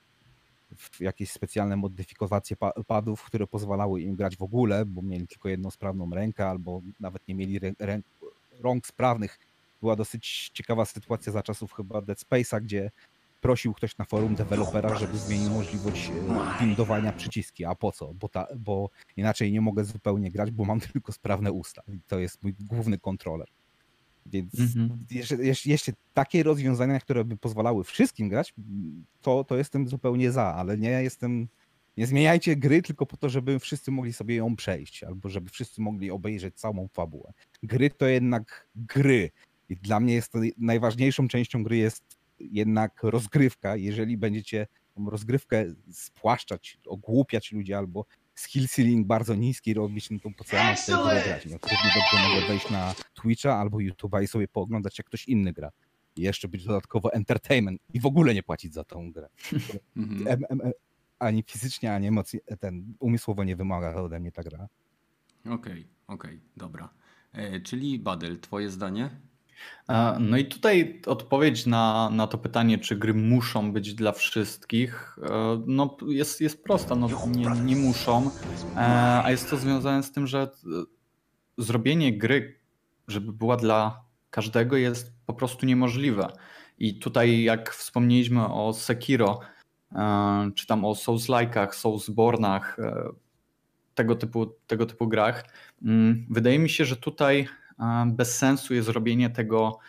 jakieś specjalne modyfikacje padów, które pozwalały im grać w ogóle, bo mieli tylko jedną sprawną rękę albo nawet nie mieli rę rąk sprawnych. Była dosyć ciekawa sytuacja za czasów chyba Dead Space'a, gdzie prosił ktoś na forum dewelopera, żeby zmienił możliwość e, windowania przyciski. A po co? Bo, ta, bo inaczej nie mogę zupełnie grać, bo mam (laughs) tylko sprawne usta. I to jest mój główny kontroler. Więc mhm. jeśli, jeśli, takie rozwiązania, które by pozwalały wszystkim grać, to, to jestem zupełnie za, ale nie jestem Nie zmieniajcie gry tylko po to, żeby wszyscy mogli sobie ją przejść, albo żeby wszyscy mogli obejrzeć całą fabułę. Gry to jednak gry. I dla mnie jest to najważniejszą częścią gry jest jednak rozgrywka. Jeżeli będziecie tą rozgrywkę spłaszczać, ogłupiać ludzi albo skill ceiling bardzo niski robić, no to po co ja mam sobie grać? No, równie dobrze mogę wejść na Twitcha albo YouTube'a i sobie pooglądać, jak ktoś inny gra. I jeszcze być dodatkowo entertainment i w ogóle nie płacić za tą grę. (laughs) Mhm. ani fizycznie, ani emocji, ten umysłowo nie wymaga ode mnie ta gra. Okej, okay, okej, okay, dobra. E, czyli Badel, twoje zdanie? No i tutaj odpowiedź na, na to pytanie, czy gry muszą być dla wszystkich, e, no jest, jest prosta, no nie, nie muszą, e, a jest to związane z tym, że e, zrobienie gry, żeby była dla każdego jest po prostu niemożliwe. I tutaj jak wspomnieliśmy o Sekiro, czy tam o Souls-like'ach, Soulsbornach, tego typu, tego typu grach, mm, wydaje mi się, że tutaj bez sensu jest robienie tego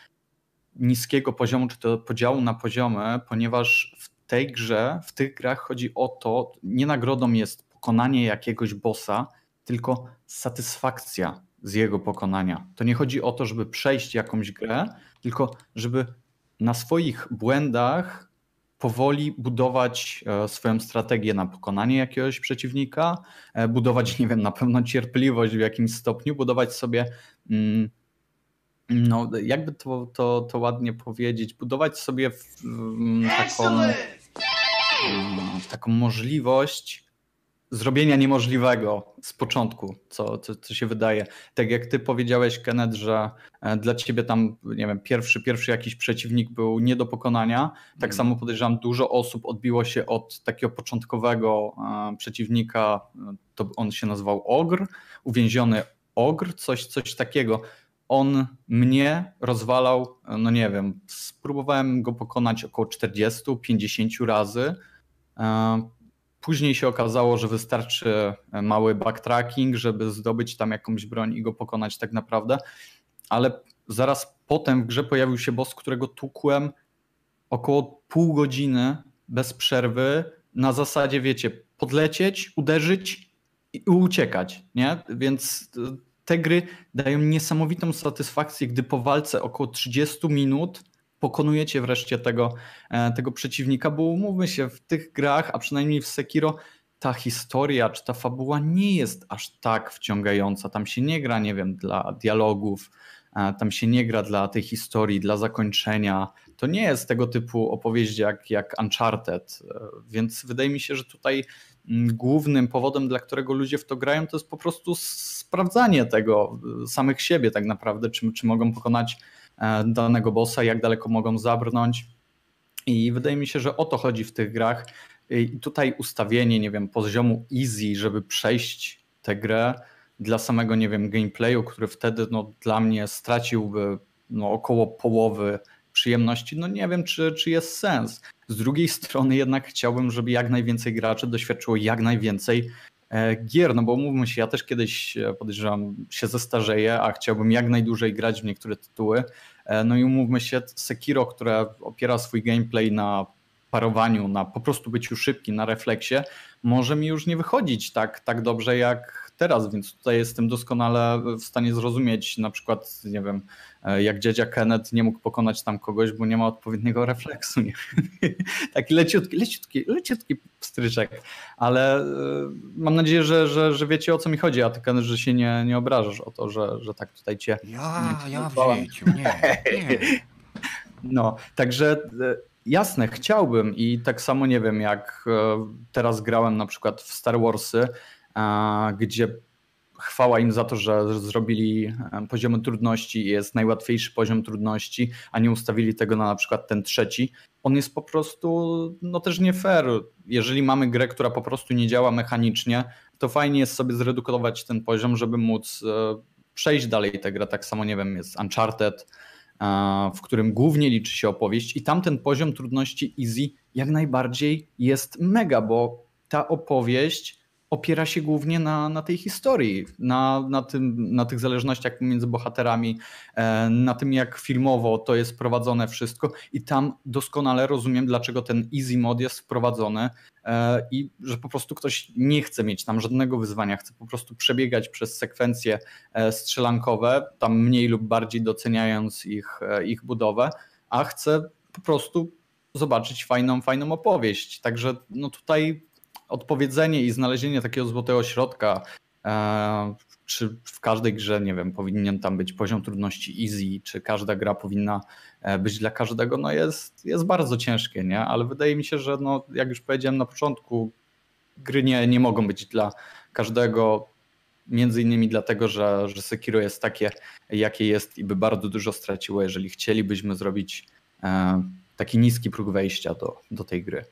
niskiego poziomu, czy to podziału na poziomy, ponieważ w tej grze, w tych grach chodzi o to, nie nagrodą jest pokonanie jakiegoś bossa, tylko satysfakcja z jego pokonania. To nie chodzi o to, żeby przejść jakąś grę, tylko żeby na swoich błędach powoli budować e, swoją strategię na pokonanie jakiegoś przeciwnika, e, budować, (laughs) nie wiem, na pewno cierpliwość w jakimś stopniu, budować sobie no, jakby to, to, to ładnie powiedzieć, budować sobie mm, taką, mm, taką możliwość zrobienia niemożliwego z początku, co, co, co, się wydaje. Tak jak ty powiedziałeś, Kenneth, że e, dla ciebie tam, nie wiem, pierwszy, pierwszy jakiś przeciwnik był nie do pokonania, tak mm. samo podejrzewam, dużo osób odbiło się od takiego początkowego e, przeciwnika, to on się nazywał Ogr, uwięziony Ogr, coś, coś takiego. On mnie rozwalał, no nie wiem, spróbowałem go pokonać około 40-50 razy. E, Później się okazało, że wystarczy e, mały backtracking, żeby zdobyć tam jakąś broń i go pokonać tak naprawdę. Ale zaraz potem w grze pojawił się boss, którego tukłem około pół godziny bez przerwy na zasadzie, wiecie, podlecieć, uderzyć i uciekać, nie? Więc e, te gry dają niesamowitą satysfakcję, gdy po walce około 30 minut pokonujecie wreszcie tego, e, tego przeciwnika, bo umówmy się, w tych grach, a przynajmniej w Sekiro, ta historia czy ta fabuła nie jest aż tak wciągająca. Tam się nie gra, nie wiem, dla dialogów, tam się nie gra dla tej historii, dla zakończenia. To nie jest tego typu opowieść jak, jak Uncharted, e, więc wydaje mi się, że tutaj mm, głównym powodem, dla którego ludzie w to grają, to jest po prostu sprawdzanie tego samych siebie tak naprawdę, czy, czy mogą pokonać E, danego bossa, jak daleko mogą zabrnąć. I wydaje mi się, że o to chodzi w tych grach. I tutaj ustawienie, nie wiem, poziomu easy, żeby przejść tę grę dla samego, nie wiem, gameplayu, który wtedy no, dla mnie straciłby no, około połowy przyjemności, no nie wiem, czy, czy jest sens. Z drugiej strony jednak chciałbym, żeby jak najwięcej graczy doświadczyło jak najwięcej E, gier, no bo mówmy się, ja też kiedyś e, podejrzewam się zestarzeję, a chciałbym jak najdłużej grać w niektóre tytuły. E, no i umówmy się, Sekiro, które opiera swój gameplay na parowaniu, na po prostu byciu szybkim, na refleksie, może mi już nie wychodzić tak, tak dobrze jak teraz, więc tutaj jestem doskonale w stanie zrozumieć na przykład, nie wiem, e, jak dziadzia Kenneth nie mógł pokonać tam kogoś, bo nie ma odpowiedniego refleksu. Nie? (laughs) Taki leciutki, leciutki, leciutki stryczek, ale e, mam nadzieję, że, że, że wiecie o co mi chodzi, a ty Kenneth, że się nie, nie obrażasz o to, że, że tak tutaj cię... Ja, nie ja w życiu, nie, (laughs) nie. No, także e, jasne, chciałbym i tak samo nie wiem, jak teraz grałem na przykład w Star Warsy, gdzie chwała im za to, że zrobili poziomy trudności, jest najłatwiejszy poziom trudności, a nie ustawili tego na na przykład ten trzeci. On jest po prostu no też nie fair. Jeżeli mamy grę, która po prostu nie działa mechanicznie, to fajnie jest sobie zredukować ten poziom, żeby móc e, przejść dalej tę grę. Tak samo, nie wiem, jest Uncharted, e, w którym głównie liczy się opowieść i tam ten poziom trudności easy jak najbardziej jest mega, bo ta opowieść opiera się głównie na, na tej historii, na, na, tym, na tych zależnościach między bohaterami, e, na tym jak filmowo to jest prowadzone wszystko i tam doskonale rozumiem, dlaczego ten easy mod jest wprowadzony e, i że po prostu ktoś nie chce mieć tam żadnego wyzwania, chce po prostu przebiegać przez sekwencje e, strzelankowe, tam mniej lub bardziej doceniając ich, ich budowę, a chce po prostu zobaczyć fajną, fajną opowieść. Także no tutaj odpowiedzenie i znalezienie takiego złotego środka, e, czy w każdej grze, nie wiem, powinien tam być poziom trudności easy, czy każda gra powinna e, być dla każdego, no jest, jest bardzo ciężkie, nie? Ale wydaje mi się, że no, jak już powiedziałem na początku, gry nie, nie mogą być dla każdego, między innymi dlatego, że, że Sekiro jest takie, jakie jest i by bardzo dużo straciło, jeżeli chcielibyśmy zrobić e, taki niski próg wejścia do, do tej gry.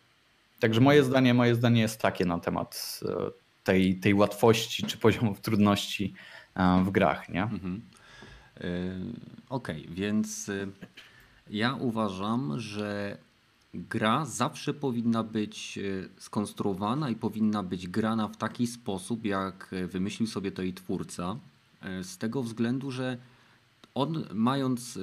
Także moje zdanie, moje zdanie jest takie na temat e, tej, tej łatwości czy poziomów trudności e, w grach, nie? Mhm. E, okej, okay, więc ja uważam, że gra zawsze powinna być skonstruowana i powinna być grana w taki sposób, jak wymyślił sobie to i twórca. Z tego względu, że on mając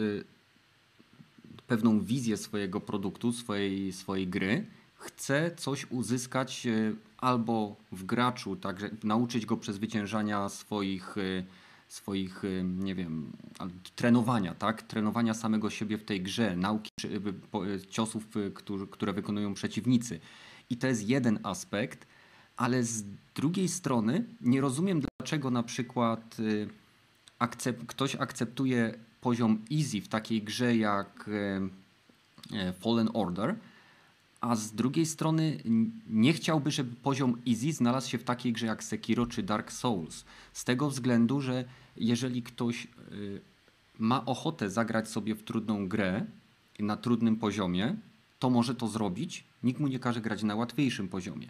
pewną wizję swojego produktu, swojej, swojej gry, chce coś uzyskać e, albo w graczu, także nauczyć go przezwyciężania swoich, e, swoich e, nie wiem, trenowania, tak? Trenowania samego siebie w tej grze, nauki ciosów, które wykonują przeciwnicy. I to jest jeden aspekt, ale z drugiej strony nie rozumiem, dlaczego na przykład akcept, ktoś akceptuje poziom easy w takiej grze jak Fallen Order, a z drugiej strony nie chciałby, żeby poziom easy znalazł się w takiej grze jak Sekiro czy Dark Souls. Z tego względu, że jeżeli ktoś y, ma ochotę zagrać sobie w trudną grę na trudnym poziomie, to może to zrobić. Nikt mu nie każe grać na łatwiejszym poziomie.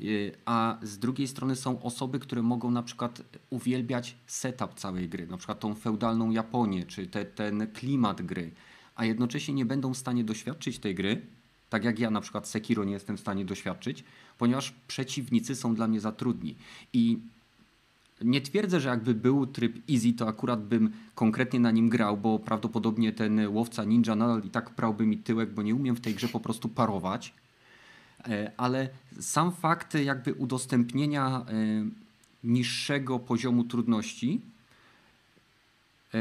Y, a z drugiej strony są osoby, które mogą na przykład uwielbiać setup całej gry, na przykład tą feudalną Japonię, czy te, ten klimat gry, a jednocześnie nie będą w stanie doświadczyć tej gry, tak jak ja na przykład Sekiro nie jestem w stanie doświadczyć, ponieważ przeciwnicy są dla mnie za trudni. I nie twierdzę, że jakby był tryb easy, to akurat bym konkretnie na nim grał, bo prawdopodobnie ten łowca ninja nadal i tak prałby mi tyłek, bo nie umiem w tej grze po prostu parować. E, ale sam fakt jakby udostępnienia e, niższego poziomu trudności e,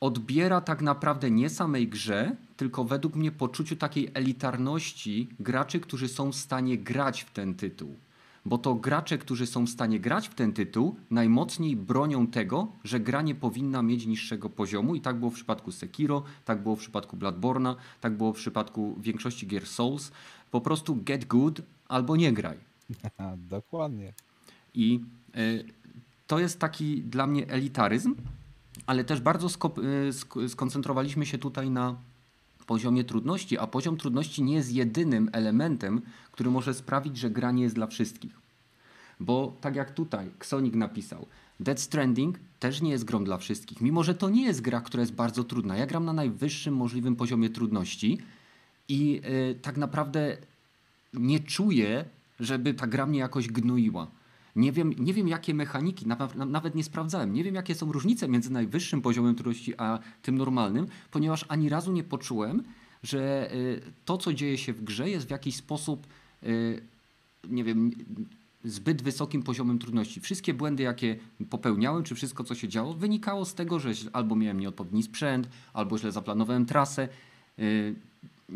odbiera tak naprawdę nie samej grze, tylko według mnie poczuciu takiej elitarności graczy, którzy są w stanie grać w ten tytuł. Bo to gracze, którzy są w stanie grać w ten tytuł, najmocniej bronią tego, że gra nie powinna mieć niższego poziomu. I tak było w przypadku Sekiro, tak było w przypadku Bloodborna, tak było w przypadku większości gier Souls. Po prostu get good albo nie graj. (laughs) Dokładnie. I y, to jest taki dla mnie elitaryzm, ale też bardzo y, skoncentrowaliśmy się tutaj na poziomie trudności, a poziom trudności nie jest jedynym elementem, który może sprawić, że gra nie jest dla wszystkich. Bo tak jak tutaj Xonik napisał, Dead Stranding też nie jest grą dla wszystkich, mimo że to nie jest gra, która jest bardzo trudna. Ja gram na najwyższym możliwym poziomie trudności i yy, tak naprawdę nie czuję, żeby ta gra mnie jakoś gnoiła. Nie wiem, nie wiem jakie mechaniki, nawet nie sprawdzałem, nie wiem jakie są różnice między najwyższym poziomem trudności a tym normalnym, ponieważ ani razu nie poczułem, że y, to, co dzieje się w grze, jest w jakiś sposób, y, nie wiem, zbyt wysokim poziomem trudności. Wszystkie błędy, jakie popełniałem, czy wszystko, co się działo, wynikało z tego, że albo miałem nieodpowiedni sprzęt, albo źle zaplanowałem trasę.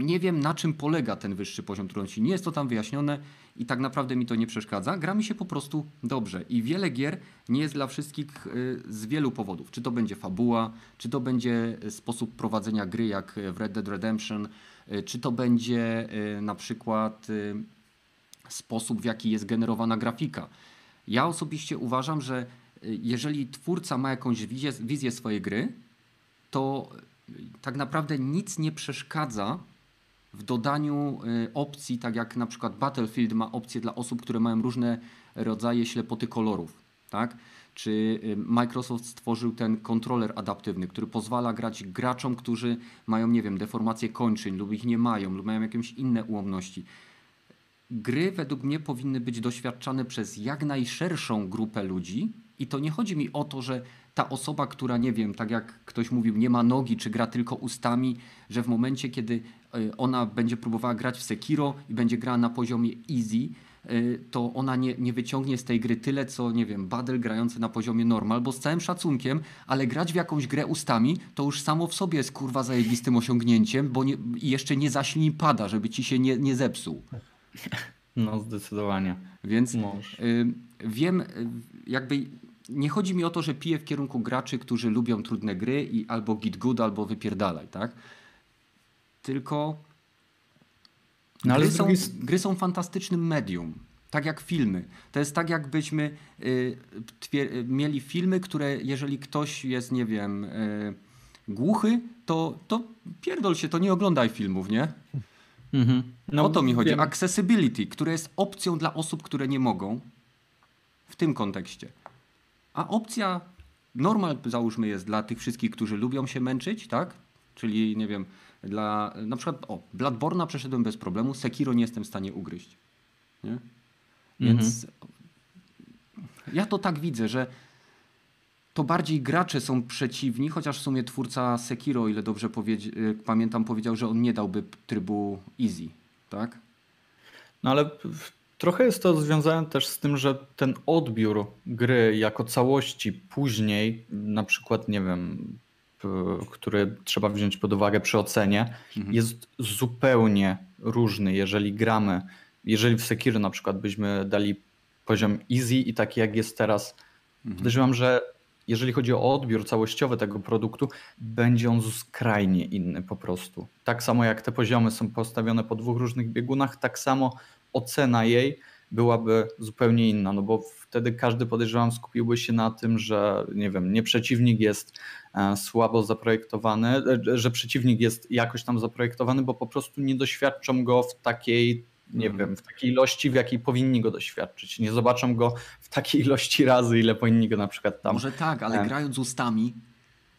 Y, nie wiem, na czym polega ten wyższy poziom trudności. Nie jest to tam wyjaśnione i tak naprawdę mi to nie przeszkadza. Gra mi się po prostu dobrze i wiele gier nie jest dla wszystkich y, z wielu powodów. Czy to będzie fabuła, czy to będzie sposób prowadzenia gry jak w Red Dead Redemption, y, czy to będzie y, na przykład sposób w jaki jest generowana grafika. Ja osobiście uważam, że jeżeli twórca ma jakąś wizję, wizję swojej gry, to tak naprawdę nic nie przeszkadza w dodaniu y, opcji, tak jak na przykład Battlefield ma opcje dla osób, które mają różne rodzaje ślepoty kolorów, tak? Czy y, Microsoft stworzył ten kontroler adaptywny, który pozwala grać graczom, którzy mają, nie wiem, deformację kończyn lub ich nie mają, lub mają jakieś inne ułomności. gry według mnie powinny być doświadczane przez jak najszerszą grupę ludzi i to nie chodzi mi o to, że ta osoba, która nie wiem, tak jak ktoś mówił, nie ma nogi, czy gra tylko ustami, że w momencie, kiedy ona będzie próbowała grać w Sekiro i będzie grała na poziomie easy, e, to ona nie, nie wyciągnie z tej gry tyle, co nie wiem, Badel grający na poziomie normal, bo z całym szacunkiem, ale grać w jakąś grę ustami to już samo w sobie jest kurwa zajebistym osiągnięciem, bo nie, jeszcze nie zaślij pada, żeby ci się nie, nie zepsuł. No, zdecydowanie. Więc y, wiem, y, jakby nie chodzi mi o to, że piję w kierunku graczy, którzy lubią trudne gry i albo git good, albo wypierdalaj, tak? Tylko no, ale gry, są, drugiej... gry są fantastycznym medium. Tak jak filmy. To jest tak, jakbyśmy y, twier- mieli filmy, które jeżeli ktoś jest, nie wiem, y, głuchy, to, to pierdol się, to nie oglądaj filmów, nie? Mhm. No, o to mi chodzi. Wiem. Accessibility, które jest opcją dla osób, które nie mogą. W tym kontekście. A opcja normal, załóżmy, jest dla tych wszystkich, którzy lubią się męczyć, tak? Czyli, nie wiem, dla na przykład, o, Bladborna przeszedłem bez problemu, Sekiro nie jestem w stanie ugryźć. Nie? Więc mhm. ja to tak widzę, że to bardziej gracze są przeciwni, chociaż w sumie twórca Sekiro, o ile dobrze y, pamiętam, powiedział, że on nie dałby trybu easy, tak? No ale trochę jest to związane też z tym, że ten odbiór gry jako całości później, na przykład, nie wiem, który trzeba wziąć pod uwagę przy ocenie, mhm. jest zupełnie różny, jeżeli gramy, jeżeli w Sekiro na przykład byśmy dali poziom easy i taki jak jest teraz, mhm. podejrzewam, że jeżeli chodzi o odbiór całościowy tego produktu, będzie on skrajnie inny po prostu. Tak samo jak te poziomy są postawione po dwóch różnych biegunach, tak samo ocena jej byłaby zupełnie inna, no bo wtedy każdy podejrzewam skupiłby się na tym, że nie wiem, nie przeciwnik jest e, słabo zaprojektowany, e, że przeciwnik jest jakoś tam zaprojektowany, bo po prostu nie doświadczą go w takiej nie mhm. wiem, w takiej ilości, w jakiej powinni go doświadczyć. Nie zobaczą go w takiej ilości razy, ile powinni go na przykład tam. Może tak, ale e... grając ustami.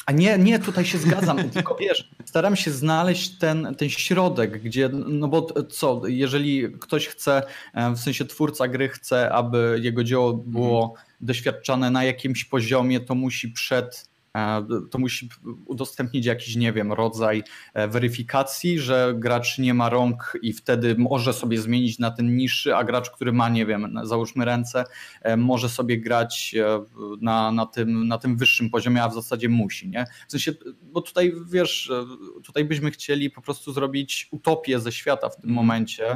A nie, nie, tutaj się zgadzam, (laughs) tylko wiesz, staram się znaleźć ten, ten środek, gdzie, no bo co, jeżeli ktoś chce, e, w sensie twórca gry chce, aby jego dzieło było mhm. doświadczane na jakimś poziomie, to musi przed to musi udostępnić jakiś, nie wiem, rodzaj e, weryfikacji, że gracz nie ma rąk i wtedy może sobie zmienić na ten niższy, a gracz, który ma, nie wiem, załóżmy ręce, e, może sobie grać na, na, tym, na tym wyższym poziomie, a w zasadzie musi, nie? W sensie, bo tutaj, wiesz, tutaj byśmy chcieli po prostu zrobić utopię ze świata w tym mm. momencie,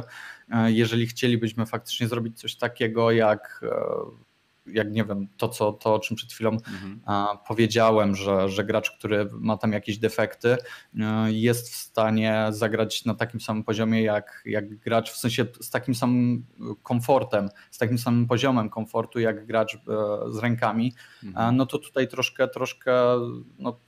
jeżeli chcielibyśmy faktycznie zrobić coś takiego jak jak nie wiem, to, co, to o czym przed chwilą mhm. powiedziałem, że, że gracz, który ma tam jakieś defekty, e, jest w stanie zagrać na takim samym poziomie jak, jak gracz, w sensie z takim samym komfortem, z takim samym poziomem komfortu jak gracz e, z rękami, mhm. no to tutaj troszkę, troszkę, no,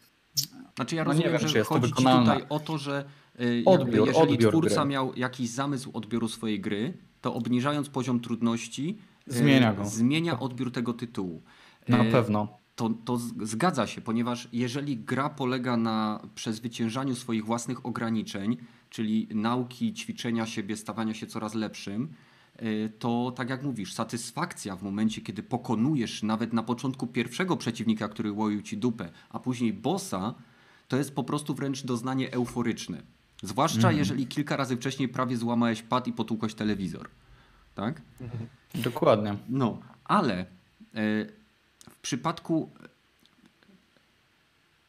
znaczy ja no rozumiem, nie wiem, że jest chodzi tutaj o to, że e, odbiór, jeżeli odbiór twórca gry. miał jakiś zamysł odbioru swojej gry, to obniżając poziom trudności Zmienia go. Zmienia odbiór tego tytułu. Na e, pewno. To, to zgadza się, ponieważ jeżeli gra polega na przezwyciężaniu swoich własnych ograniczeń, czyli nauki, ćwiczenia siebie, stawania się coraz lepszym, e, to tak jak mówisz, satysfakcja w momencie, kiedy pokonujesz nawet na początku pierwszego przeciwnika, który łoił ci dupę, a później bossa, to jest po prostu wręcz doznanie euforyczne. Zwłaszcza mm. jeżeli kilka razy wcześniej prawie złamałeś pad i potłukłeś telewizor. Tak? Dokładnie. No, ale e, w przypadku.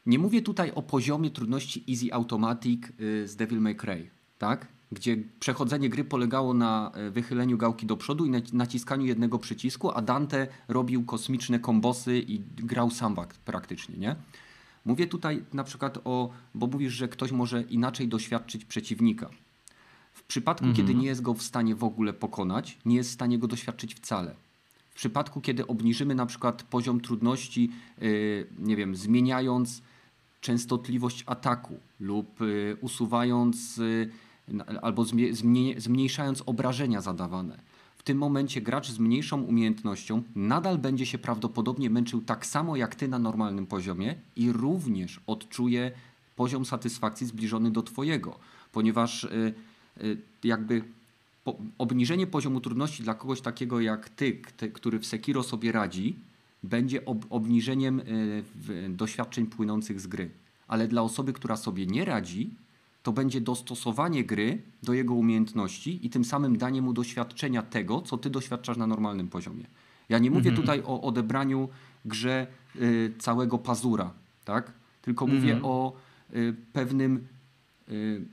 Nie mówię tutaj o poziomie trudności Easy Automatic e, z Devil May Cry, tak? Gdzie przechodzenie gry polegało na e, wychyleniu gałki do przodu i naciskaniu jednego przycisku, a Dante robił kosmiczne kombosy i grał sam praktycznie, nie? Mówię tutaj na przykład o, bo mówisz, że ktoś może inaczej doświadczyć przeciwnika. W przypadku, mhm. kiedy nie jest go w stanie w ogóle pokonać, nie jest w stanie go doświadczyć wcale. W przypadku, kiedy obniżymy na przykład poziom trudności, yy, nie wiem, zmieniając częstotliwość ataku lub yy, usuwając yy, albo zmniejszając obrażenia zadawane. W tym momencie gracz z mniejszą umiejętnością nadal będzie się prawdopodobnie męczył tak samo jak ty na normalnym poziomie i również odczuje poziom satysfakcji zbliżony do twojego, ponieważ y, jakby po, obniżenie poziomu trudności dla kogoś takiego jak ty, ty który w Sekiro sobie radzi, będzie ob, obniżeniem y, doświadczeń płynących z gry. Ale dla osoby, która sobie nie radzi, to będzie dostosowanie gry do jego umiejętności i tym samym danie mu doświadczenia tego, co ty doświadczasz na normalnym poziomie. Ja nie mówię mhm. tutaj o odebraniu grze y, całego pazura, tak? tylko mhm. mówię o y, pewnym y,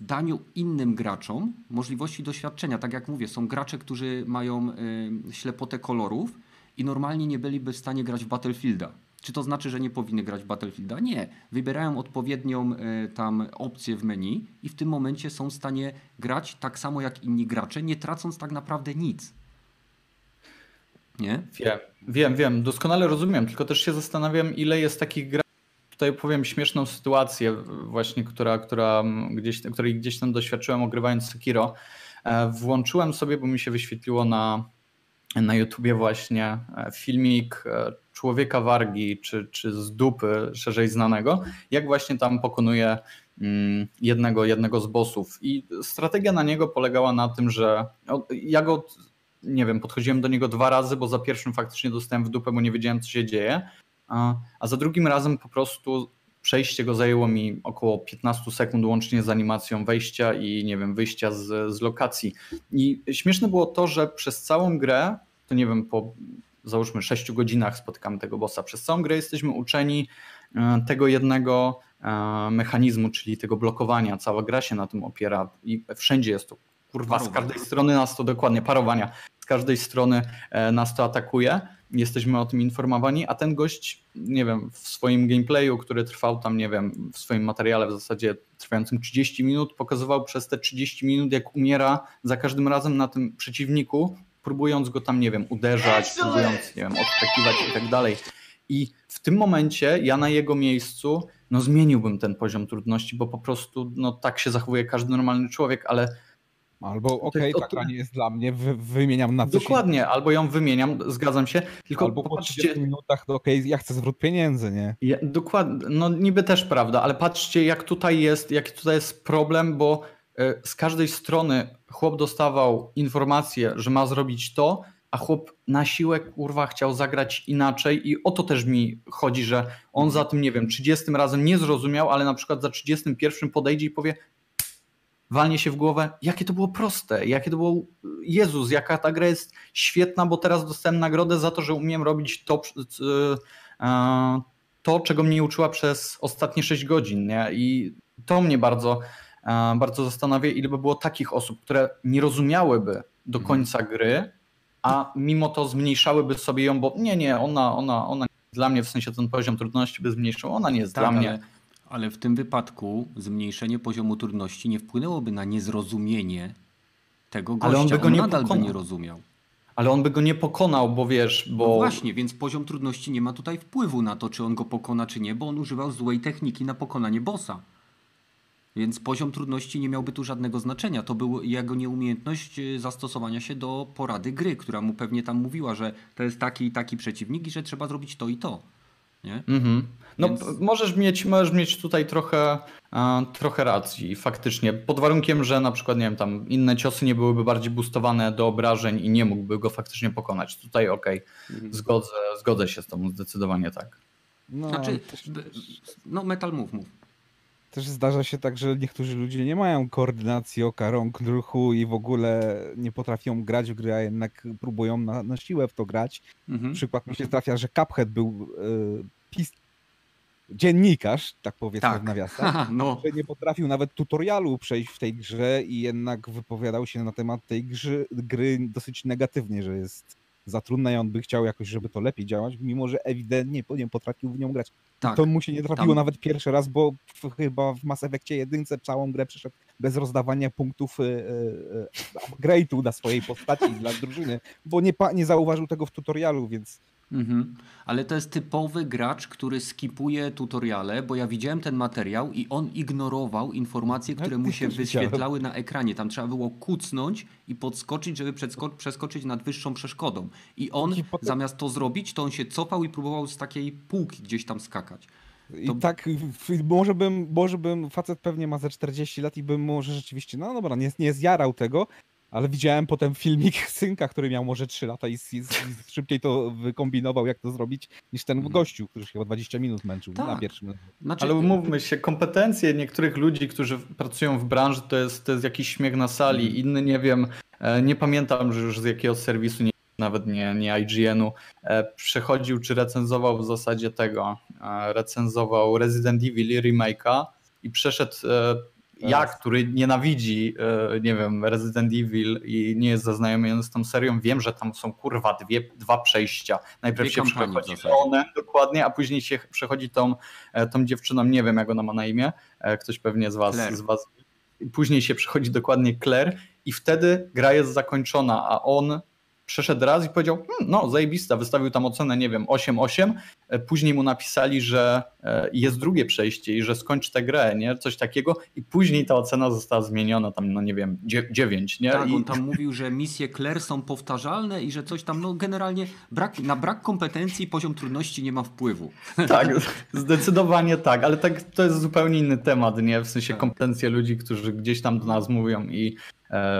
daniu innym graczom możliwości doświadczenia. Tak jak mówię, są gracze, którzy mają y, ślepotę kolorów i normalnie nie byliby w stanie grać w Battlefielda. Czy to znaczy, że nie powinny grać w Battlefielda? Nie. Wybierają odpowiednią y, tam opcję w menu i w tym momencie są w stanie grać tak samo jak inni gracze, nie tracąc tak naprawdę nic. Nie? Wiem, wiem, wiem. Doskonale rozumiem, tylko też się zastanawiam, ile jest takich graczy. Tutaj powiem śmieszną sytuację, właśnie, która, która gdzieś, której gdzieś tam doświadczyłem ogrywając Sekiro. E, włączyłem sobie, bo mi się wyświetliło na, na YouTubie właśnie e, filmik e, człowieka wargi, czy, czy z dupy szerzej znanego, jak właśnie tam pokonuje mm, jednego, jednego z bossów. I strategia na niego polegała na tym, że ja go nie wiem, podchodziłem do niego dwa razy, bo za pierwszym faktycznie dostałem w dupę, bo nie wiedziałem, co się dzieje, a, a za drugim razem po prostu przejście go zajęło mi około 15 sekund łącznie z animacją wejścia i nie wiem, wyjścia z, z lokacji. I śmieszne było to, że przez całą grę, to nie wiem, po załóżmy 6 godzinach spotykamy tego bossa, przez całą grę jesteśmy uczeni e, tego jednego e, mechanizmu, czyli tego blokowania. Cała gra się na tym opiera i wszędzie jest to kurwa, z każdej strony nas to dokładnie, parowania, z każdej strony e, nas to atakuje, jesteśmy o tym informowani, a ten gość, nie wiem, w swoim gameplayu, który trwał tam, nie wiem, w swoim materiale w zasadzie trwającym 30 minut, pokazywał przez te 30 minut, jak umiera za każdym razem na tym przeciwniku, próbując go tam, nie wiem, uderzać, próbując, nie wiem, odskakiwać i tak dalej. I w tym momencie ja na jego miejscu no zmieniłbym ten poziom trudności, bo po prostu no tak się zachowuje każdy normalny człowiek, ale Albo okej, okay, taka nie jest dla mnie, wy, wymieniam na coś Dokładnie, albo ją wymieniam, zgadzam się. Tylko albo popatrzcie, po 30 minutach, to okej, okay, ja chcę zwrot pieniędzy, nie? Ja, dokładnie, no niby też prawda, ale patrzcie jak tutaj jest, jaki tutaj jest problem, bo y, z każdej strony chłop dostawał informację, że ma zrobić to, a chłop na siłę kurwa chciał zagrać inaczej i o to też mi chodzi, że on za tym, nie wiem, 30 razem nie zrozumiał, ale na przykład za 31 podejdzie i powie walnie się w głowę, jakie to było proste, jakie to było, Jezus, jaka ta gra jest świetna, bo teraz dostałem nagrodę za to, że umiem robić to, e, to czego mnie uczyła przez ostatnie 6 godzin. Nie? I to mnie bardzo, e, bardzo zastanawia, ile by było takich osób, które nie rozumiałyby do mhm. końca gry, a mimo to zmniejszałyby sobie ją, bo nie, nie, ona, ona, ona dla mnie w sensie ten poziom trudności by zmniejszył, ona nie jest tak, dla mnie. Ale w tym wypadku zmniejszenie poziomu trudności nie wpłynęłoby na niezrozumienie tego gościa. Ale on, by go on nie nadal by nie rozumiał. Ale on by go nie pokonał, bo wiesz, bo... No właśnie, więc poziom trudności nie ma tutaj wpływu na to, czy on go pokona, czy nie, bo on używał złej techniki na pokonanie bossa. Więc poziom trudności nie miałby tu żadnego znaczenia. To był jego nieumiejętność y, zastosowania się do porady gry, która mu pewnie tam mówiła, że to jest taki i taki przeciwnik i że trzeba zrobić to i to. Nie? Mhm. No Więc... możesz, mieć, możesz mieć tutaj trochę, trochę racji faktycznie, pod warunkiem, że na przykład nie wiem, tam inne ciosy nie byłyby bardziej boostowane do obrażeń i nie mógłby go faktycznie pokonać. Tutaj okej, okay. mhm. zgodzę, zgodzę się z tobą, zdecydowanie tak. No, znaczy, no metal move, move. Też zdarza się tak, że niektórzy ludzie nie mają koordynacji oka, rąk, ruchu i w ogóle nie potrafią grać w gry, a jednak próbują na, na siłę w to grać. Mhm. Przykład mi się trafia, że Cuphead był y, pis... dziennikarz, tak powiedzmy tak. w nawiasach, no. że nie potrafił nawet tutorialu przejść w tej grze i jednak wypowiadał się na temat tej gry, gry dosyć negatywnie, że jest za trudna i on by chciał jakoś, żeby to lepiej działać, mimo że ewidentnie nie potrafił w nią grać. Tak, to mu się nie trafiło tam... nawet pierwszy raz, bo w, chyba w Mass Effectie jedynce całą grę przeszedł bez rozdawania punktów y, y, upgrade'u dla swojej postaci, dla drużyny, bo nie, nie zauważył tego w tutorialu, więc Mhm. Ale to jest typowy gracz, który skipuje tutoriale, bo ja widziałem ten materiał i on ignorował informacje, które mu się wyświetlały na ekranie. Tam trzeba było kucnąć i podskoczyć, żeby przeskoczyć nad wyższą przeszkodą. I on zamiast to zrobić, to on się cofał i próbował z takiej półki gdzieś tam skakać. I to... tak, może bym, może bym, facet pewnie ma ze 40 lat i bym może rzeczywiście, no dobra, nie, nie zjarał tego, ale widziałem potem filmik (laughs) synka, który miał może 3 lata i, i, i szybciej to wykombinował, jak to zrobić, niż ten mhm. gościu, który się chyba 20 minut męczył tak. na pierwszym. Znaczy, ale umówmy się, kompetencje niektórych ludzi, którzy pracują w branży, to jest, to jest jakiś śmiech na sali. Mhm. Inny nie wiem, e, nie pamiętam że już z jakiego serwisu, nie, nawet nie, nie IGN-u, e, przechodził czy recenzował w zasadzie tego, e, recenzował Resident Evil remake'a i przeszedł ja, który nienawidzi, e, nie wiem, Resident Evil i nie jest zaznajomiony z tą serią, wiem, że tam są kurwa dwie, dwa przejścia. Najpierw dwie się przechodzi Leonem, dokładnie, a później się przechodzi tą, e, tą dziewczyną, nie wiem jak ona ma na imię, e, ktoś pewnie z was, z was. Później się przechodzi dokładnie Claire i wtedy gra jest zakończona, a on przeszedł raz i powiedział, hm, no zajebista, wystawił tam ocenę, nie wiem, 8-8, e, później mu napisali, że e, jest drugie przejście i że skończy tę grę, nie, coś takiego i później ta ocena została zmieniona tam, no nie wiem, 9, nie. Tak, I... on tam mówił, że misje Claire są powtarzalne i że coś tam, no generalnie brak, na brak kompetencji poziom trudności nie ma wpływu. (laughs) Tak, zdecydowanie tak, ale tak, to jest zupełnie inny temat, nie, w sensie tak. kompetencje ludzi, którzy gdzieś tam do nas mówią i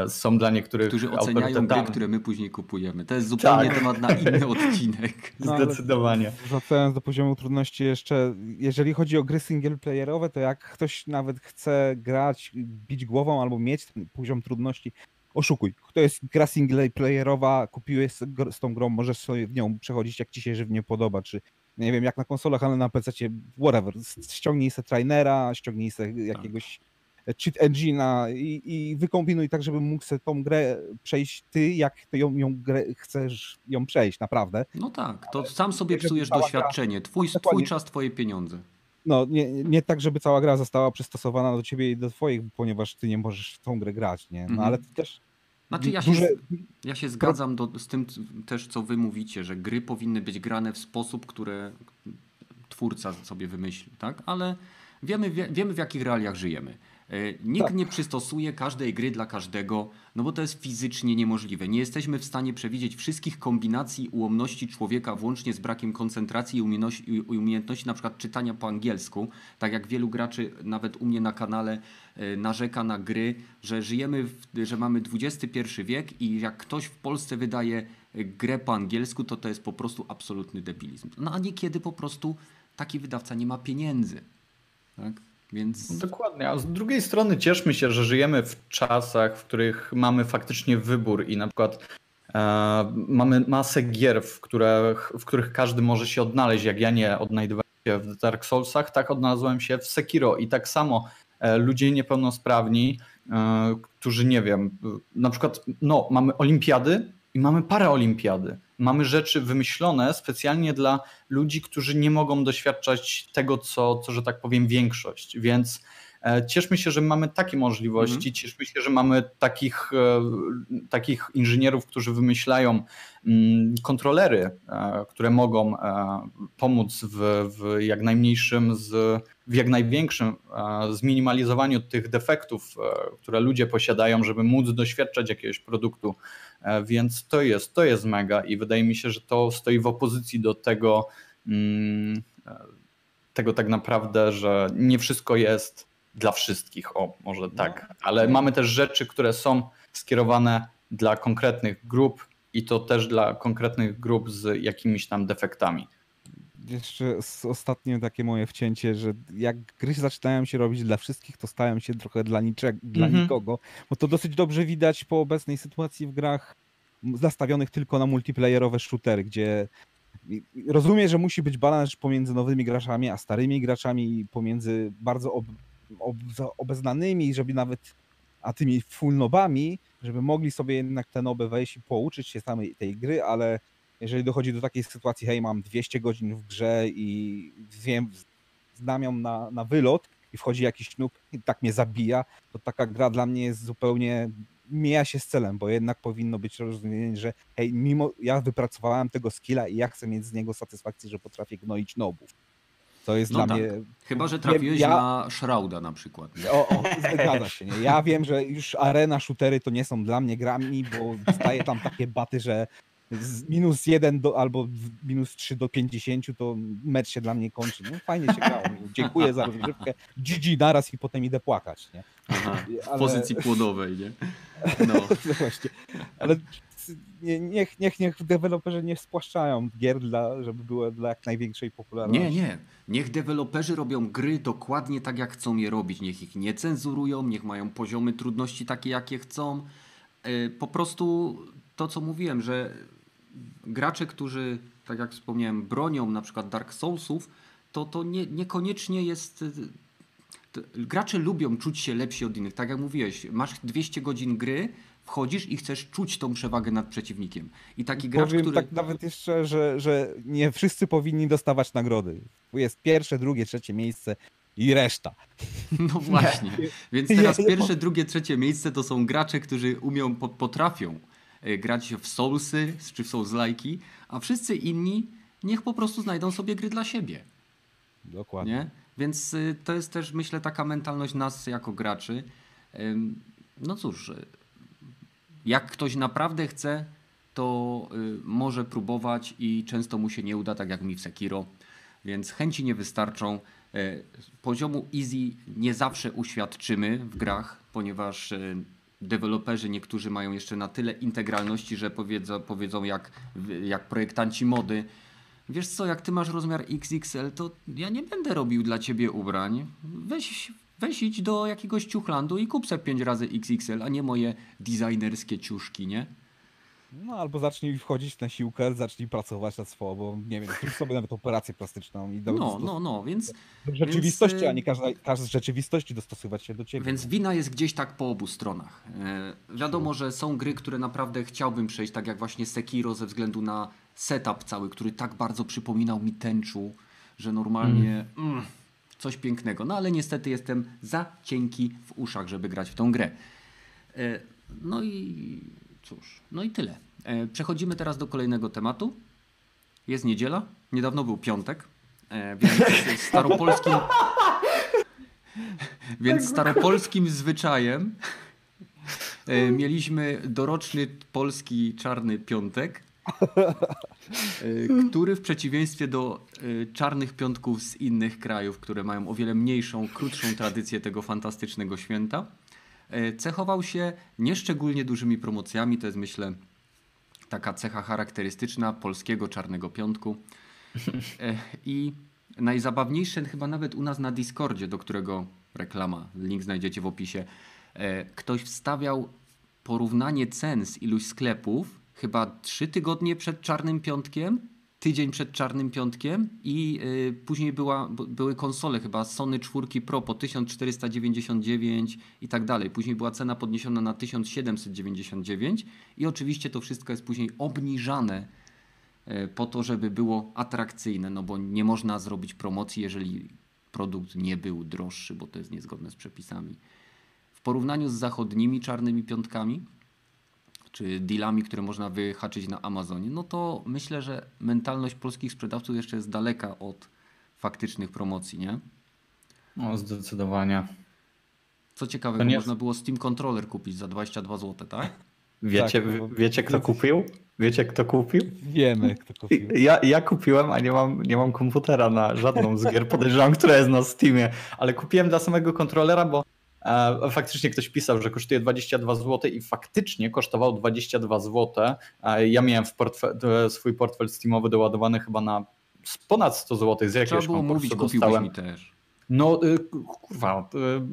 są dla niektórych Którzy oceniają gry, które my później kupujemy. To jest zupełnie tak. temat na inny (laughs) odcinek. No, Zdecydowanie. Wracając do poziomu trudności jeszcze, jeżeli chodzi o gry singleplayerowe, to jak ktoś nawet chce grać, bić głową albo mieć ten poziom trudności, oszukuj. To jest gra singleplayerowa, kupiłeś z tą grą, możesz sobie w nią przechodzić jak ci się żywnie podoba, czy nie wiem, jak na konsolach, ale na PC, whatever. Ściągnij se trainera, ściągnij se jakiegoś cheat engine'a i, i wykombinuj tak, żeby mógł sobie tą grę przejść ty, jak ty ją, ją grę chcesz ją przejść, naprawdę. No tak, to sam sobie psujesz doświadczenie, twój, twój czas, twoje pieniądze. No, nie, nie tak, żeby cała gra została przystosowana do ciebie i do twoich, ponieważ ty nie możesz w tą grę grać, nie? No mhm. ale ty też... Znaczy ja się, ja się zgadzam do, z tym też, co wy mówicie, że gry powinny być grane w sposób, który twórca sobie wymyśli, tak? Ale wiemy, wiemy w jakich realiach żyjemy. E, nikt tak. nie przystosuje każdej gry dla każdego, no bo to jest fizycznie niemożliwe. Nie jesteśmy w stanie przewidzieć wszystkich kombinacji ułomności człowieka, włącznie z brakiem koncentracji i umiejętności na przykład czytania po angielsku. Tak jak wielu graczy, nawet u mnie na kanale, e, narzeka na gry, że żyjemy, w, że mamy XXI wiek i jak ktoś w Polsce wydaje e, grę po angielsku, to to jest po prostu absolutny debilizm. No a niekiedy po prostu taki wydawca nie ma pieniędzy. Tak? Więc... Dokładnie, a z drugiej strony cieszmy się, że żyjemy w czasach, w których mamy faktycznie wybór i na przykład e, mamy masę gier, w których, w których każdy może się odnaleźć. Jak ja nie odnajdowałem się w Dark Soulsach, tak odnalazłem się w Sekiro. I tak samo e, ludzie niepełnosprawni, e, którzy nie wiem, na przykład no, mamy olimpiady i mamy paraolimpiady mamy rzeczy wymyślone specjalnie dla ludzi, którzy nie mogą doświadczać tego, co, co że tak powiem, większość. Więc cieszmy się, że mamy takie możliwości, mhm. cieszmy się, że mamy takich, e, takich inżynierów, którzy wymyślają mm, kontrolery, e, które mogą pomóc w, w jak najmniejszym, z, w jak największym zminimalizowaniu tych defektów, które ludzie posiadają, żeby móc doświadczać jakiegoś produktu E, więc to jest, to jest mega i wydaje mi się, że to stoi w opozycji do tego, mm, e, tego tak naprawdę, że nie wszystko jest dla wszystkich, o może tak, no. ale mamy też rzeczy, które są skierowane dla konkretnych grup i to też dla konkretnych grup z jakimiś tam defektami jeszcze ostatnie takie moje wcięcie, że jak gry zaczynają się robić dla wszystkich, to stają się trochę dla, niczego, dla -hmm. nikogo, bo to dosyć dobrze widać po obecnej sytuacji w grach zastawionych tylko na multiplayerowe shootery, gdzie rozumiem, że musi być balans pomiędzy nowymi graczami, a starymi graczami i pomiędzy bardzo ob, obeznanymi, żeby nawet a tymi full nobami, żeby mogli sobie jednak te noby wejść i pouczyć się samej tej gry, ale jeżeli dochodzi do takiej sytuacji, hej, mam 200 godzin w grze i wiem, znam ją na, na wylot i wchodzi jakiś noob i tak mnie zabija, to taka gra dla mnie jest zupełnie mija się z celem, bo jednak powinno być rozumienie, że hej, mimo ja wypracowałem tego skilla i ja chcę mieć z niego satysfakcję, że potrafię gnoić nobów. To jest no dla tak. mnie. Chyba, że trafiłeś ja... na Shrouda na przykład. O, o, zgadza się. Nie? Ja wiem, że już arena shootery to nie są dla mnie grami, bo dostaję tam takie baty, że z minus 1 do, albo minus 3 do 50, to mecz się dla mnie kończy. No fajnie się grało. Dziękuję za rozgrywkę. GG naraz i potem idę płakać. Nie? Aha, w Ale... pozycji płodowej, nie? No. no (laughs) właśnie. Ale nie, niech, niech, niech deweloperzy nie spłaszczają gier, dla, żeby były dla jak największej popularności. Nie, nie. Niech deweloperzy robią gry dokładnie tak, jak chcą je robić. Niech ich nie cenzurują, niech mają poziomy trudności takie, jakie chcą. E, po prostu to, co mówiłem, że gracze, którzy, tak jak wspomniałem, bronią na przykład Dark Soulsów, to to nie, niekoniecznie jest gracze lubią czuć się lepsi od innych. Tak jak mówiłeś, masz 200 godzin gry, wchodzisz i chcesz czuć tą przewagę nad przeciwnikiem. I taki gracz, Powiem który... tak nawet jeszcze, że, że nie wszyscy powinni dostawać nagrody. Jest pierwsze, drugie, trzecie miejsce i reszta. (laughs) No właśnie. Więc teraz pierwsze, drugie, trzecie miejsce to są gracze, którzy umią, potrafią e, grać w Soulsy czy w Souls-like'i, a wszyscy inni niech po prostu znajdą sobie gry dla siebie. Dokładnie. Nie? Więc y, to jest też, myślę, taka mentalność nas jako graczy. No cóż, y, jak ktoś naprawdę chce, to y, może próbować i często mu się nie uda, tak jak mi w Sekiro. Więc chęci nie wystarczą. E, poziomu easy nie zawsze uświadczymy w grach, ponieważ e, deweloperzy niektórzy mają jeszcze na tyle integralności, że powiedzą, powiedzą jak, jak projektanci mody, wiesz co, jak ty masz rozmiar XXL, to ja nie będę robił dla ciebie ubrań. Weź, weź idź do jakiegoś ciuchlandu i kup sobie 5 razy XXL, a nie moje designerskie ciuszki, nie? No albo zacznij wchodzić na siłkę, zacznij pracować nad sobą, nie wiem, zrób sobie nawet operację plastyczną. I do, no, no, no, więc... Do rzeczywistości, więc, a nie każda, każda z rzeczywistości dostosować się do ciebie. Więc wina jest gdzieś tak po obu stronach. E, wiadomo, że są gry, które naprawdę chciałbym przejść, tak jak właśnie Sekiro ze względu na setup cały, który tak bardzo przypominał mi tęczu, że normalnie mm. Mm, coś pięknego. No ale niestety jestem za cienki w uszach, żeby grać w tą grę. E, no i cóż, no i tyle. E, przechodzimy teraz do kolejnego tematu. Jest niedziela, niedawno był piątek, e, więc (laughs) staropolskim (laughs) więc staropolskim zwyczajem mieliśmy doroczny polski czarny piątek, (laughs) który w przeciwieństwie do czarnych piątków z innych krajów, które mają o wiele mniejszą, krótszą tradycję tego fantastycznego święta, E, cechował się nieszczególnie dużymi promocjami. To jest myślę taka cecha charakterystyczna polskiego Czarnego Piątku. I najzabawniejsze chyba nawet u nas na Discordzie, do którego reklama, link znajdziecie w opisie. Ktoś wstawiał porównanie cen z iluś sklepów chyba trzy tygodnie przed Czarnym Piątkiem tydzień przed Czarnym Piątkiem i y, później była, były konsole chyba Sony 4 Pro po 1499 i tak dalej. Później była cena podniesiona na 1799 i oczywiście to wszystko jest później obniżane y, po to, żeby było atrakcyjne, no bo nie można zrobić promocji, jeżeli produkt nie był droższy, bo to jest niezgodne z przepisami. W porównaniu z zachodnimi Czarnymi Piątkami czy dealami, które można wyhaczyć na Amazonie, no to myślę, że mentalność polskich sprzedawców jeszcze jest daleka od faktycznych promocji, nie? No, zdecydowanie. Co ciekawe, nie... można było Steam Controller kupić za 22 zł, tak? Wiecie, tak, wiecie kto kupił? Wiecie kto kupił? Wiemy kto kupił. (laughs) Ja, ja kupiłem, a nie mam, nie mam komputera na żadną z gier, podejrzewam, która jest na Steamie, ale kupiłem dla samego kontrolera, bo Faktycznie ktoś pisał, że kosztuje 22 zł i faktycznie kosztował 22 zł. Ja miałem portfel, swój portfel Steamowy doładowany chyba na ponad 100 zł z jakiegoś Trzeba było mówić, mi też. No y, kurwa,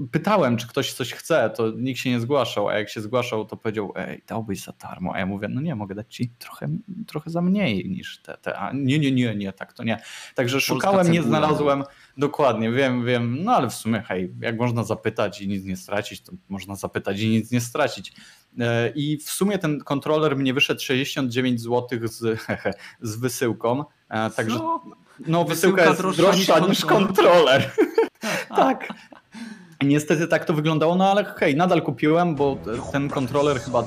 y, pytałem, czy ktoś coś chce, to nikt się nie zgłaszał, a jak się zgłaszał, to powiedział, ej, dałbyś za darmo, a ja mówię, no nie, mogę dać ci trochę, trochę za mniej niż te, te, a nie, nie, nie, nie, tak to nie. Także szukałem, nie znalazłem, dokładnie, wiem, wiem, no ale w sumie, hej, jak można zapytać i nic nie stracić, to można zapytać i nic nie stracić. E, I w sumie ten kontroler mnie wyszedł 69 zł z, (laughs) z wysyłką, e, także... Co? No, wysyłka, wysyłka jest droższa niż kontroler. (laughs) (laughs) tak. Niestety tak to wyglądało, no ale hej, nadal kupiłem, bo ten kontroler chyba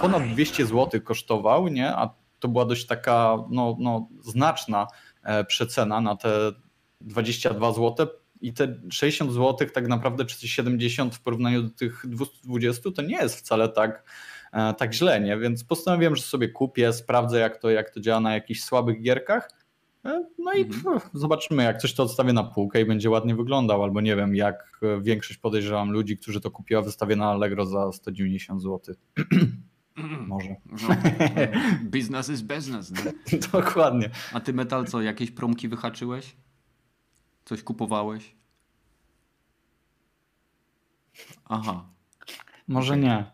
ponad 200 zł kosztował, nie? A to była dość taka no, no, znaczna e, przecena na te 22 zł i te 60 zł tak naprawdę czy 70 w porównaniu do tych 220 to nie jest wcale tak e, tak źle, nie? Więc postanowiłem, że sobie kupię, sprawdzę jak to, jak to działa na jakichś słabych gierkach. E, no i mhm. pff, zobaczymy, jak coś to odstawię na półkę i będzie ładnie wyglądał, albo nie wiem, jak większość podejrzewam ludzi, którzy to kupiła, wystawię na Allegro za 190 zł. Może. No, (laughs) business is business. Nie? Dokładnie. A ty metal co, jakieś promki wyhaczyłeś? Coś kupowałeś? Aha. Może nie.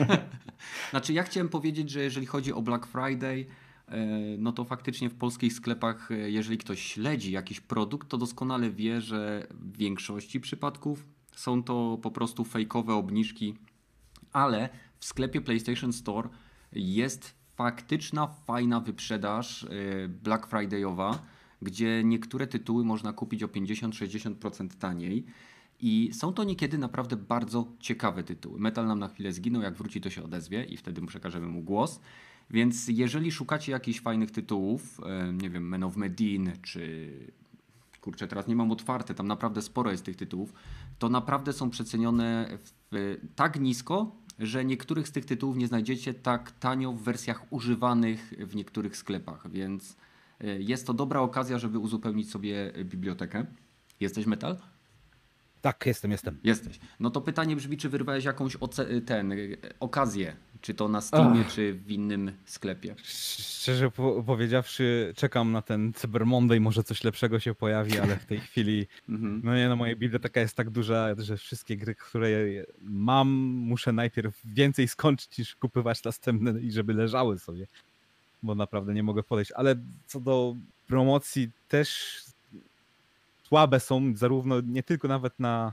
(laughs) znaczy, ja chciałem powiedzieć, że jeżeli chodzi o Black Friday, e, no to faktycznie w polskich sklepach, e, jeżeli ktoś śledzi jakiś produkt, to doskonale wie, że w większości przypadków są to po prostu fejkowe obniżki, ale w sklepie PlayStation Store jest faktyczna, fajna wyprzedaż e, Black Friday'owa, gdzie niektóre tytuły można kupić o 50-60% taniej. I są to niekiedy naprawdę bardzo ciekawe tytuły. Metal nam na chwilę zginął, jak wróci to się odezwie i wtedy przekażemy mu głos. Więc jeżeli szukacie jakichś fajnych tytułów, nie wiem, Men of Medin, czy kurczę, teraz nie mam otwarte, tam naprawdę sporo jest tych tytułów, to naprawdę są przecenione w, tak nisko, że niektórych z tych tytułów nie znajdziecie tak tanio w wersjach używanych w niektórych sklepach, więc jest to dobra okazja, żeby uzupełnić sobie bibliotekę. Jesteś metal? Tak, jestem, jestem. Jesteś. No to pytanie brzmi, czy wyrwałeś jakąś ten, okazję, czy to na Steamie, Ach. czy w innym sklepie? Szczerze po powiedziawszy, czekam na ten Cyber Monday, może coś lepszego się pojawi, ale w tej chwili, (laughs) mhm. no nie no, moja biblioteka jest tak duża, że wszystkie gry, które mam, muszę najpierw więcej skończyć niż kupywać następne i żeby leżały sobie, bo naprawdę nie mogę podejść. Ale co do promocji też słabe są zarówno nie tylko nawet na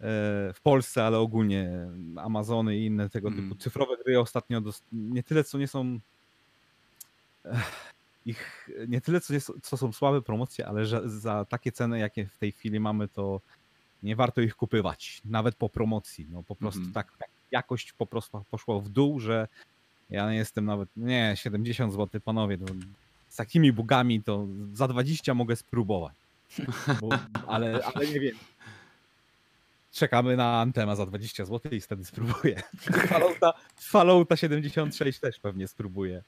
e, w Polsce, ale ogólnie Amazony i inne tego typu mm. cyfrowe gry ostatnio nie tyle co nie są ich nie tyle co, jest, co są słabe promocje, ale że za takie ceny jakie w tej chwili mamy to nie warto ich kupywać, nawet po promocji. No po prostu mm. tak jakość po prostu poszła w dół, że ja nie jestem nawet, nie, 70 zł, panowie, to z takimi bugami to za 20 mogę spróbować. Bo, ale, ale nie wiem. Czekamy na Antema za 20 zł i wtedy spróbuję. Fallouta, Fallouta 76 też pewnie spróbuję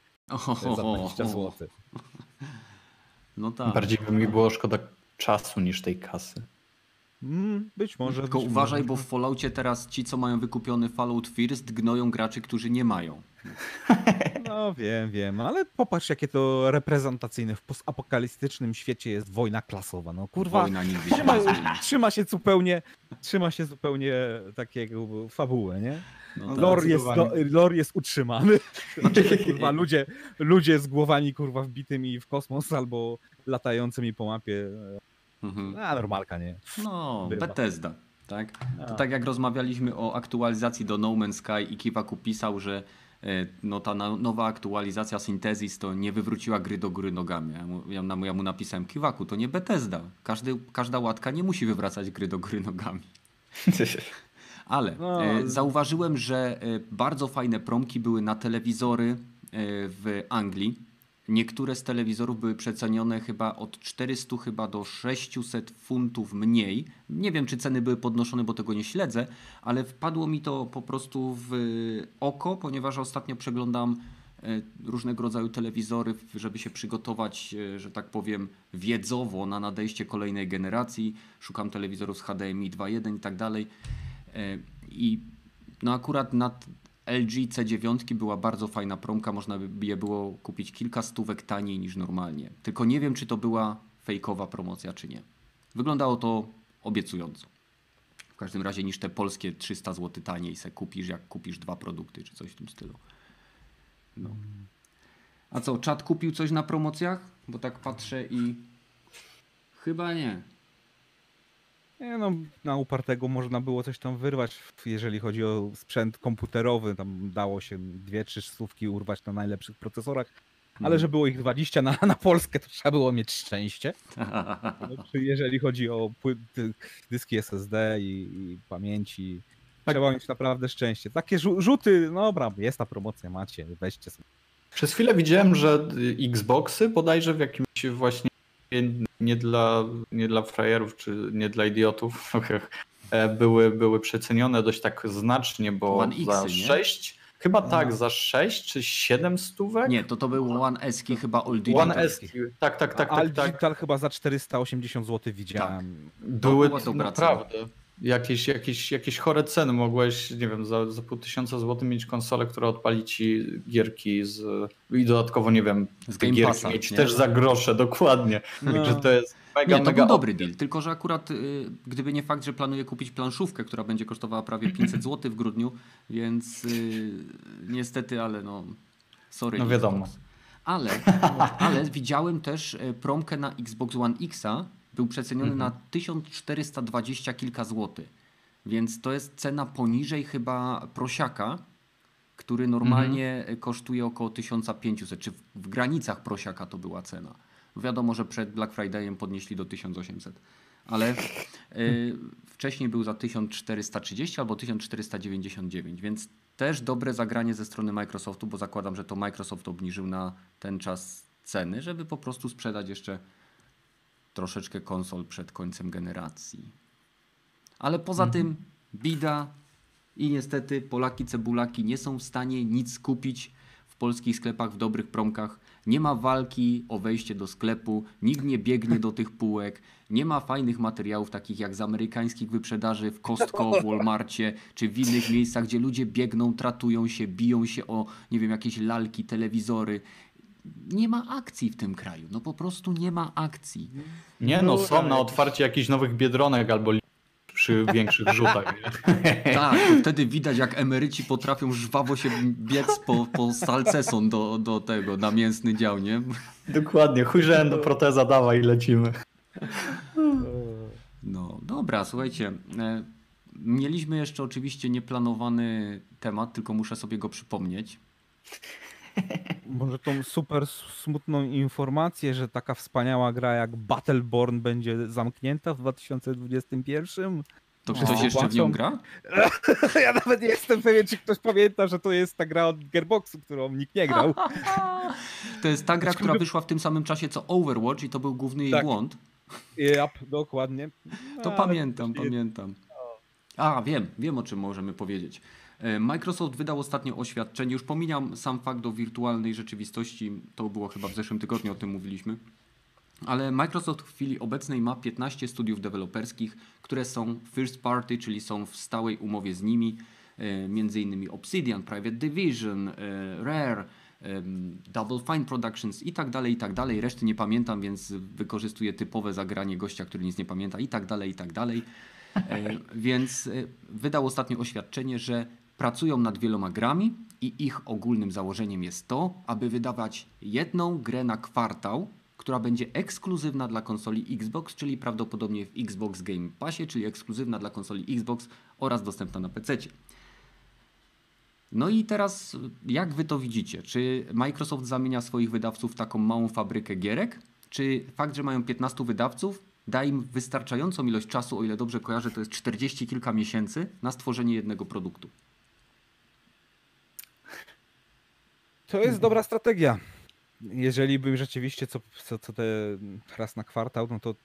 za 20 zł. No tak. Bardziej by mi było szkoda czasu niż tej kasy. Mm, być może. Tylko być uważaj, może. bo w Falloutie teraz ci, co mają wykupiony Fallout First, gnoją graczy, którzy nie mają. No wiem, wiem, ale popatrz jakie to reprezentacyjne. W postapokaliptycznym świecie jest wojna klasowa. No kurwa, wojna nigdy trzyma, trzyma się zupełnie, trzyma się zupełnie takiego fabułę, nie? No tak, lore, jest, lore jest utrzymany. (laughs) Znaczy, kurwa, ludzie, ludzie z głowami kurwa wbitymi w kosmos albo latającymi po mapie. Mhm. A normalka, nie? No, Bywa. Bethesda. Tak? To tak jak rozmawialiśmy o aktualizacji do No Man's Sky i Kiwaku pisał, że no ta nowa aktualizacja Syntezis to nie wywróciła gry do góry nogami. Ja mu, ja, ja mu napisałem, Kiwaku, to nie Bethesda. Każdy, każda łatka nie musi wywracać gry do góry nogami. (laughs) Ale no. e, zauważyłem, że e, bardzo fajne promki były na telewizory e, w Anglii Niektóre z telewizorów były przecenione chyba od 400 chyba do 600 funtów mniej. Nie wiem, czy ceny były podnoszone, bo tego nie śledzę, ale wpadło mi to po prostu w oko, ponieważ ostatnio przeglądam e, różnego rodzaju telewizory, żeby się przygotować, e, że tak powiem, wiedzowo na nadejście kolejnej generacji. Szukam telewizorów z HDMI 2.1 i tak dalej. E, I no akurat nad LG C9 była bardzo fajna promka, można by je było kupić kilka stówek taniej niż normalnie. Tylko nie wiem, czy to była fejkowa promocja, czy nie. Wyglądało to obiecująco. W każdym razie niż te polskie 300 zł taniej se kupisz, jak kupisz dwa produkty, czy coś w tym stylu. No. A co, czat kupił coś na promocjach? Bo tak patrzę i chyba nie. Nie no, na upartego można było coś tam wyrwać, jeżeli chodzi o sprzęt komputerowy, tam dało się dwie, trzy stówki urwać na najlepszych procesorach, ale hmm. że było ich 20 na, (laughs) na Polskę, to trzeba było mieć szczęście. (laughs) Znaczy, jeżeli chodzi o dyski SSD i, i pamięci, tak. trzeba mieć naprawdę szczęście. Takie rzuty, no dobra, jest ta promocja, macie, weźcie sobie. Przez chwilę widziałem, że Xboxy bodajże w jakimś właśnie nie dla, nie dla frajerów czy nie dla idiotów (laughs) e, były, były przecenione dość tak znacznie, bo One za X, 6 Chyba tak, za 6 czy 7 stówek? Nie, to to był One Eski, chyba All Digital. One Eski, tak, tak, tak. All tak, Digital chyba za 480 zł widziałem. Tak. Były to naprawdę jakieś, jakieś, jakieś chore ceny. Mogłeś, nie wiem, za, za pół tysiąca złotych mieć konsolę, która odpali ci gierki z, i dodatkowo, nie wiem, z Game gierki Passa, mieć nie? też za grosze, dokładnie. No. Także to jest mega, nie, to mega był dobry deal, tylko że akurat y, gdyby nie fakt, że planuję kupić planszówkę, która będzie kosztowała prawie 500 zł w grudniu, więc y, niestety, ale no sorry. No wiadomo. Ale, ale widziałem też y, promkę na Xbox One Xa, był przeceniony mhm. na 1420 kilka złotych. Więc to jest cena poniżej chyba prosiaka, który normalnie mhm. kosztuje około 1500, czy w, w granicach prosiaka to była cena. Wiadomo, że przed Black Fridayem podnieśli do 1800, ale y, wcześniej był za 1430 albo 1499, więc też dobre zagranie ze strony Microsoftu, bo zakładam, że to Microsoft obniżył na ten czas ceny, żeby po prostu sprzedać jeszcze troszeczkę konsol przed końcem generacji. Ale poza mhm. tym bida i niestety Polaki cebulaki nie są w stanie nic kupić w polskich sklepach w dobrych promkach. Nie ma walki o wejście do sklepu, nikt nie biegnie do tych półek, nie ma fajnych materiałów takich jak z amerykańskich wyprzedaży w Costco, w Walmarcie czy w innych miejscach, gdzie ludzie biegną, tratują się, biją się o nie wiem jakieś lalki, telewizory nie ma akcji w tym kraju. No po prostu nie ma akcji. Nie no, są na otwarcie jakichś nowych biedronek albo przy większych rzutach. (laughs) tak, wtedy widać jak emeryci potrafią żwawo się biec po, po salceson do, do tego, na mięsny dział, nie? Dokładnie, chujrzałem do proteza, dawaj lecimy. No, dobra, słuchajcie. E, mieliśmy jeszcze oczywiście nieplanowany temat, tylko muszę sobie go przypomnieć. Może tą super smutną informację, że taka wspaniała gra jak Battleborn będzie zamknięta w 2021? To ktoś no. jeszcze w nią gra? (laughs) ja nawet nie jestem pewien, czy ktoś pamięta, że to jest ta gra od Gearboxu, którą nikt nie grał. (laughs) to jest ta gra, która wyszła w tym samym czasie co Overwatch i to był główny jej tak. błąd. Yep, dokładnie. To pamiętam, pamiętam. A, wiem, wiem o czym możemy powiedzieć. E, Microsoft wydał ostatnio oświadczenie, już pomijam sam fakt o wirtualnej rzeczywistości, to było chyba w zeszłym tygodniu, o tym mówiliśmy. Ale Microsoft w chwili obecnej ma 15 studiów deweloperskich, które są first party, czyli są w stałej umowie z nimi, e, między innymi Obsidian, Private Division, e, Rare, Double Fine Productions i tak dalej, i tak dalej. Reszty nie pamiętam, więc wykorzystuję typowe zagranie gościa, który nic nie pamięta i tak dalej, i tak dalej. (laughs) Więc wydał ostatnio oświadczenie, że pracują nad wieloma grami i ich ogólnym założeniem jest to, aby wydawać jedną grę na kwartał, która będzie ekskluzywna dla konsoli Xbox, czyli prawdopodobnie w Xbox Game Passie, czyli ekskluzywna dla konsoli Xbox oraz dostępna na PC. No i teraz, jak wy to widzicie? Czy Microsoft zamienia swoich wydawców w taką małą fabrykę gierek? Czy fakt, że mają 15 wydawców, da im wystarczającą ilość czasu, o ile dobrze kojarzę, to jest 40 kilka miesięcy na stworzenie jednego produktu? To jest dobra strategia. Jeżeli bym rzeczywiście co, co, co te raz na kwartał, no to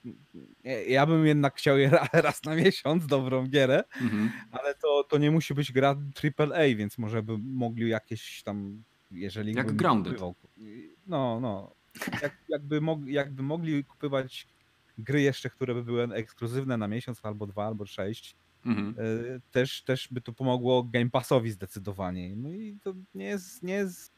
ja bym jednak chciał je raz na miesiąc, dobrą gierę, mhm. ale to, to nie musi być gra AAA, więc może by mogli jakieś tam, jeżeli... Jak Grounded. no, no. Jak, jakby, mogli, jakby mogli kupować gry jeszcze, które by były ekskluzywne na miesiąc, albo dwa, albo sześć, Mhm. E, też, też by to pomogło Game Passowi zdecydowanie. No i to nie jest, nie jest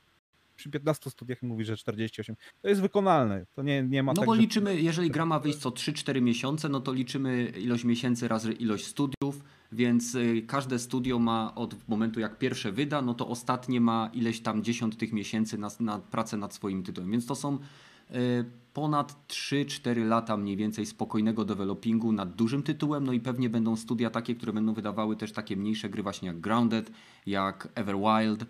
przy 15 studiach mówi, że 48. To jest wykonalne. To nie, nie ma No tak, bo że... liczymy, jeżeli gra ma wyjść co 3-4 miesiące, no to liczymy ilość miesięcy razy ilość studiów, więc y, każde studio ma od momentu jak pierwsze wyda, no to ostatnie ma ileś tam dziesiąt tych miesięcy na, na pracę nad swoim tytułem. Więc to są y, ponad 3-4 lata mniej więcej spokojnego developingu nad dużym tytułem, no i pewnie będą studia takie, które będą wydawały też takie mniejsze gry właśnie jak Grounded, jak Everwild,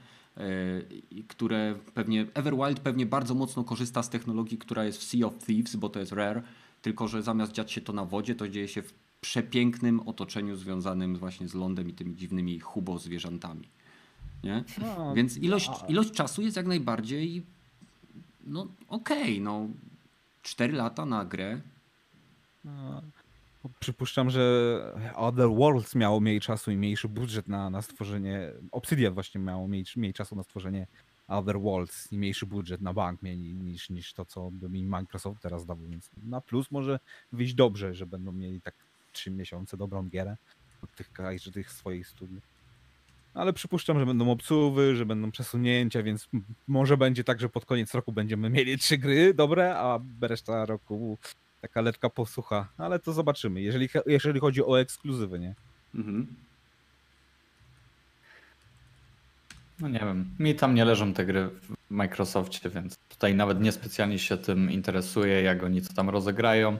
które pewnie Everwild pewnie bardzo mocno korzysta z technologii, która jest w Sea of Thieves, bo to jest rare, tylko że zamiast dziać się to na wodzie, to dzieje się w przepięknym otoczeniu związanym właśnie z lądem i tymi dziwnymi hubo zwierzętami. Nie? No, Więc ilość, ilość czasu jest jak najbardziej no okej, okay, no 4 lata na grę. No, Przypuszczam, że Other Worlds miało mniej czasu i mniejszy budżet na, na stworzenie. Obsidian właśnie miało mniej, mniej czasu na stworzenie Other Worlds i mniejszy budżet na bank mieli niż, niż to, co by mi Microsoft teraz dawał. Więc na plus może wyjść dobrze, że będą mieli tak 3 miesiące dobrą gierę od tych, tych swoich studiów. Ale przypuszczam, że będą obsuwy, że będą przesunięcia, więc może będzie tak, że pod koniec roku będziemy mieli trzy gry dobre, a reszta roku taka lekka posłucha. Ale to zobaczymy, jeżeli, jeżeli chodzi o ekskluzywy, nie? Mhm. No nie wiem, mi tam nie leżą te gry w Microsoftie, więc tutaj nawet niespecjalnie się tym interesuję, jak oni to tam rozegrają.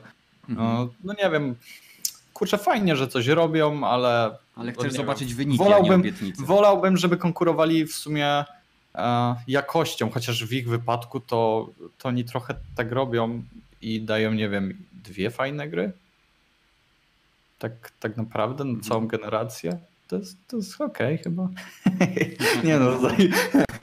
No, mhm. no nie wiem, kurczę, fajnie, że coś robią, ale. Ale chcesz zobaczyć wiem, wyniki, wolałbym, a nie Wolałbym, żeby konkurowali w sumie e, jakością, chociaż w ich wypadku to, to oni trochę tak robią i dają, nie wiem, dwie fajne gry. Tak, tak naprawdę na całą generację. To jest, to jest okej okay, chyba. (laughs) nie no, tutaj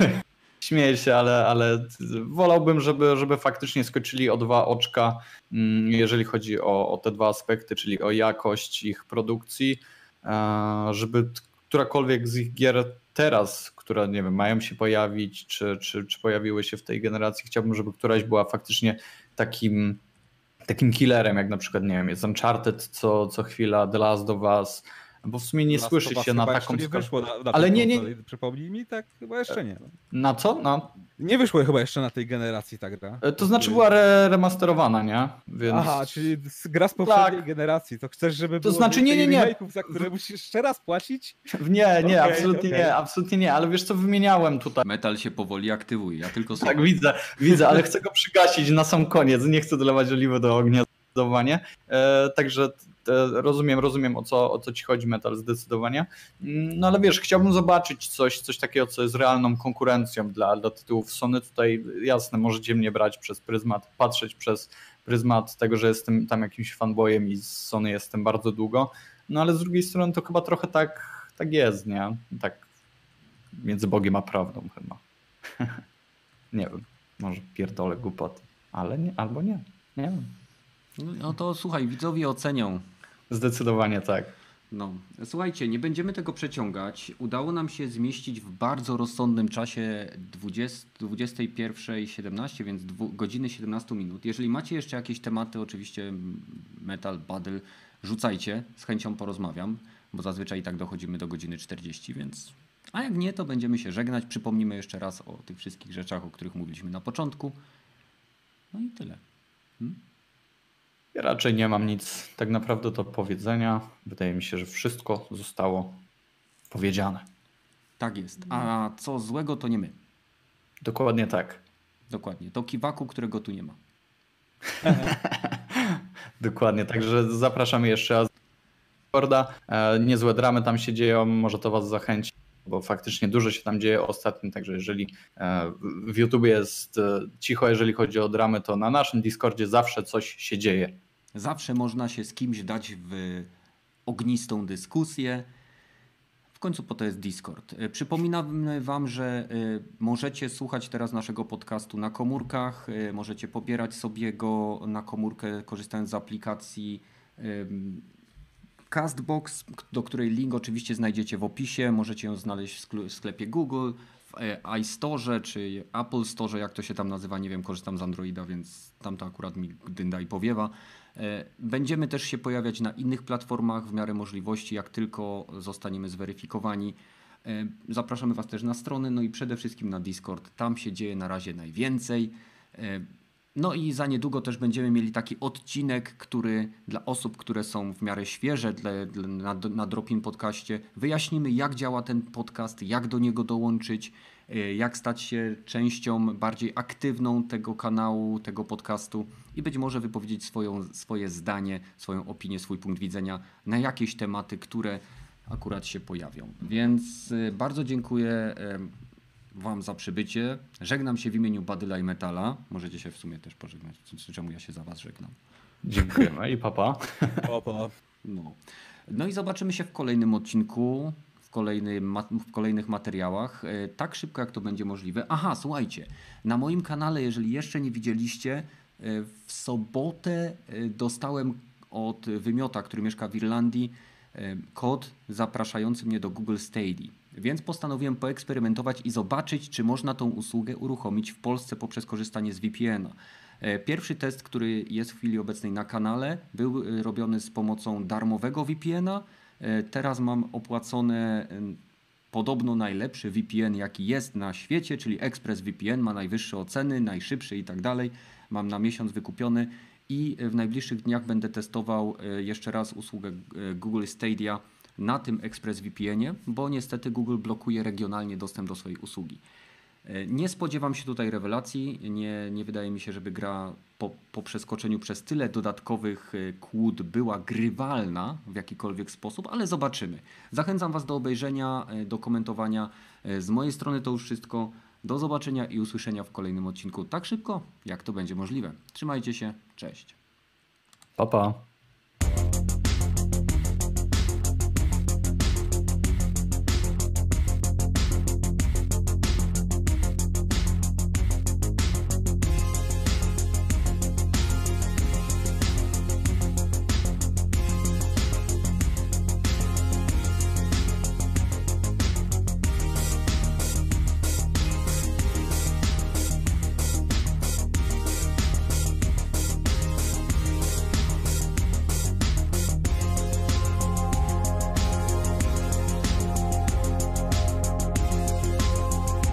(laughs) śmieję się, ale, ale wolałbym, żeby, żeby faktycznie skoczyli o dwa oczka, mm, jeżeli chodzi o, o te dwa aspekty, czyli o jakość ich produkcji, żeby którakolwiek z ich gier teraz, które nie wiem, mają się pojawić, czy, czy, czy pojawiły się w tej generacji, chciałbym, żeby któraś była faktycznie takim takim killerem, jak na przykład, nie wiem, jest Uncharted co, co chwila, The Last of Us, bo w sumie nie Last słyszy się na taką... Nie wyszło na, na Ale nie, nie... Przypomnij mi, tak chyba jeszcze nie. Na co? Na... Nie wyszło chyba jeszcze na tej generacji ta gra. E, to znaczy była re remasterowana, nie? Więc... Aha, czyli gra z poprzedniej tak. generacji. To chcesz, żeby to znaczy, nie, nie, nie. za które musisz jeszcze raz płacić? Nie, nie, okay, absolutnie okay. nie, absolutnie nie, ale wiesz co, wymieniałem tutaj. Metal się powoli aktywuje, ja tylko sobie. Tak, widzę, widzę, ale chcę go przygasić na sam koniec, nie chcę dolewać oliwy do ognia zdecydowanie. E, także rozumiem, rozumiem o co, o co ci chodzi metal zdecydowanie. Mm, no ale wiesz, chciałbym zobaczyć coś, coś takiego, co jest realną konkurencją dla, dla tytułów Sony. Tutaj jasne, możecie mnie brać przez pryzmat, patrzeć przez pryzmat tego, że jestem tam jakimś fanboyem i z Sony jestem bardzo długo. No ale z drugiej strony to chyba trochę tak, tak jest, nie? Tak między Bogiem a prawdą chyba. (laughs) nie wiem, może pierdolę głupoty, ale nie, albo nie, nie wiem. No to słuchaj, widzowie ocenią. Zdecydowanie tak. No, słuchajcie, nie będziemy tego przeciągać. Udało nam się zmieścić w bardzo rozsądnym czasie 20, 21.17, więc godziny 17 minut. Jeżeli macie jeszcze jakieś tematy, oczywiście Metal, Battle, rzucajcie, z chęcią porozmawiam, bo zazwyczaj i tak dochodzimy do godziny 40, więc... A jak nie, to będziemy się żegnać. Przypomnimy jeszcze raz o tych wszystkich rzeczach, o których mówiliśmy na początku. No i tyle. Hmm? Ja raczej nie mam nic tak naprawdę do powiedzenia. Wydaje mi się, że wszystko zostało powiedziane. Tak jest. A co złego, to nie my. Dokładnie tak. Dokładnie. To kiwaku, którego tu nie ma. (laughs) Dokładnie. Także zapraszamy jeszcze raz. E, niezłe dramy tam się dzieją, może to Was zachęci, bo faktycznie dużo się tam dzieje ostatnio, także jeżeli e, w YouTube jest e, cicho, jeżeli chodzi o dramy, to na naszym Discordzie zawsze coś się dzieje. Zawsze można się z kimś dać w ognistą dyskusję. W końcu po to jest Discord. E, przypominamy Wam, że możecie słuchać teraz naszego podcastu na komórkach, możecie pobierać sobie go na komórkę korzystając z aplikacji Castbox, do której link oczywiście znajdziecie w opisie. Możecie ją znaleźć w sklepie Google, w e, iStore czy Apple Store, jak to się tam nazywa. Nie wiem, korzystam z Androida, więc tam to akurat mi dynda i powiewa. E, będziemy też się pojawiać na innych platformach w miarę możliwości, jak tylko zostaniemy zweryfikowani. E, zapraszamy Was też na stronę, no i przede wszystkim na Discord. Tam się dzieje na razie najwięcej. No i za niedługo też będziemy mieli taki odcinek, który dla osób, które są w miarę świeże dla, dla, na, na Dropin Podcaście, wyjaśnimy jak działa ten podcast, jak do niego dołączyć, e, jak stać się częścią bardziej aktywną tego kanału, tego podcastu i być może wypowiedzieć swoją, swoje zdanie, swoją opinię, swój punkt widzenia na jakieś tematy, które akurat się pojawią. Więc e, bardzo dziękuję e, Wam za przybycie. Żegnam się w imieniu Badyla i Metala. Możecie się w sumie też pożegnać, czemu ja się za Was żegnam. Dziękujemy i papa. (laughs) Papa. No. no i zobaczymy się w kolejnym odcinku, w, kolejny, w kolejnych materiałach. E, tak szybko, jak to będzie możliwe. Aha, słuchajcie, na moim kanale, jeżeli jeszcze nie widzieliście, e, w sobotę e, dostałem od wymiota, który mieszka w Irlandii, kod zapraszający mnie do Google Stadia. Więc postanowiłem poeksperymentować i zobaczyć, czy można tą usługę uruchomić w Polsce poprzez korzystanie z VPN-a. Pierwszy test, który jest w chwili obecnej na kanale, był robiony z pomocą darmowego VPN-a. Teraz mam opłacone podobno najlepszy VPN, jaki jest na świecie, czyli ExpressVPN, ma najwyższe oceny, najszybszy i tak dalej. Mam na miesiąc wykupiony i w najbliższych dniach będę testował e, jeszcze raz usługę e, Google Stadia na tym ExpressVPN-ie, bo niestety Google blokuje regionalnie dostęp do swojej usługi. E, nie spodziewam się tutaj rewelacji. Nie, nie wydaje mi się, żeby gra po, po przeskoczeniu przez tyle dodatkowych e, kłód była grywalna w jakikolwiek sposób, ale zobaczymy. Zachęcam Was do obejrzenia, e, do komentowania. Z mojej strony to już wszystko. Do zobaczenia i usłyszenia w kolejnym odcinku tak szybko, jak to będzie możliwe. Trzymajcie się, cześć. Pa, pa.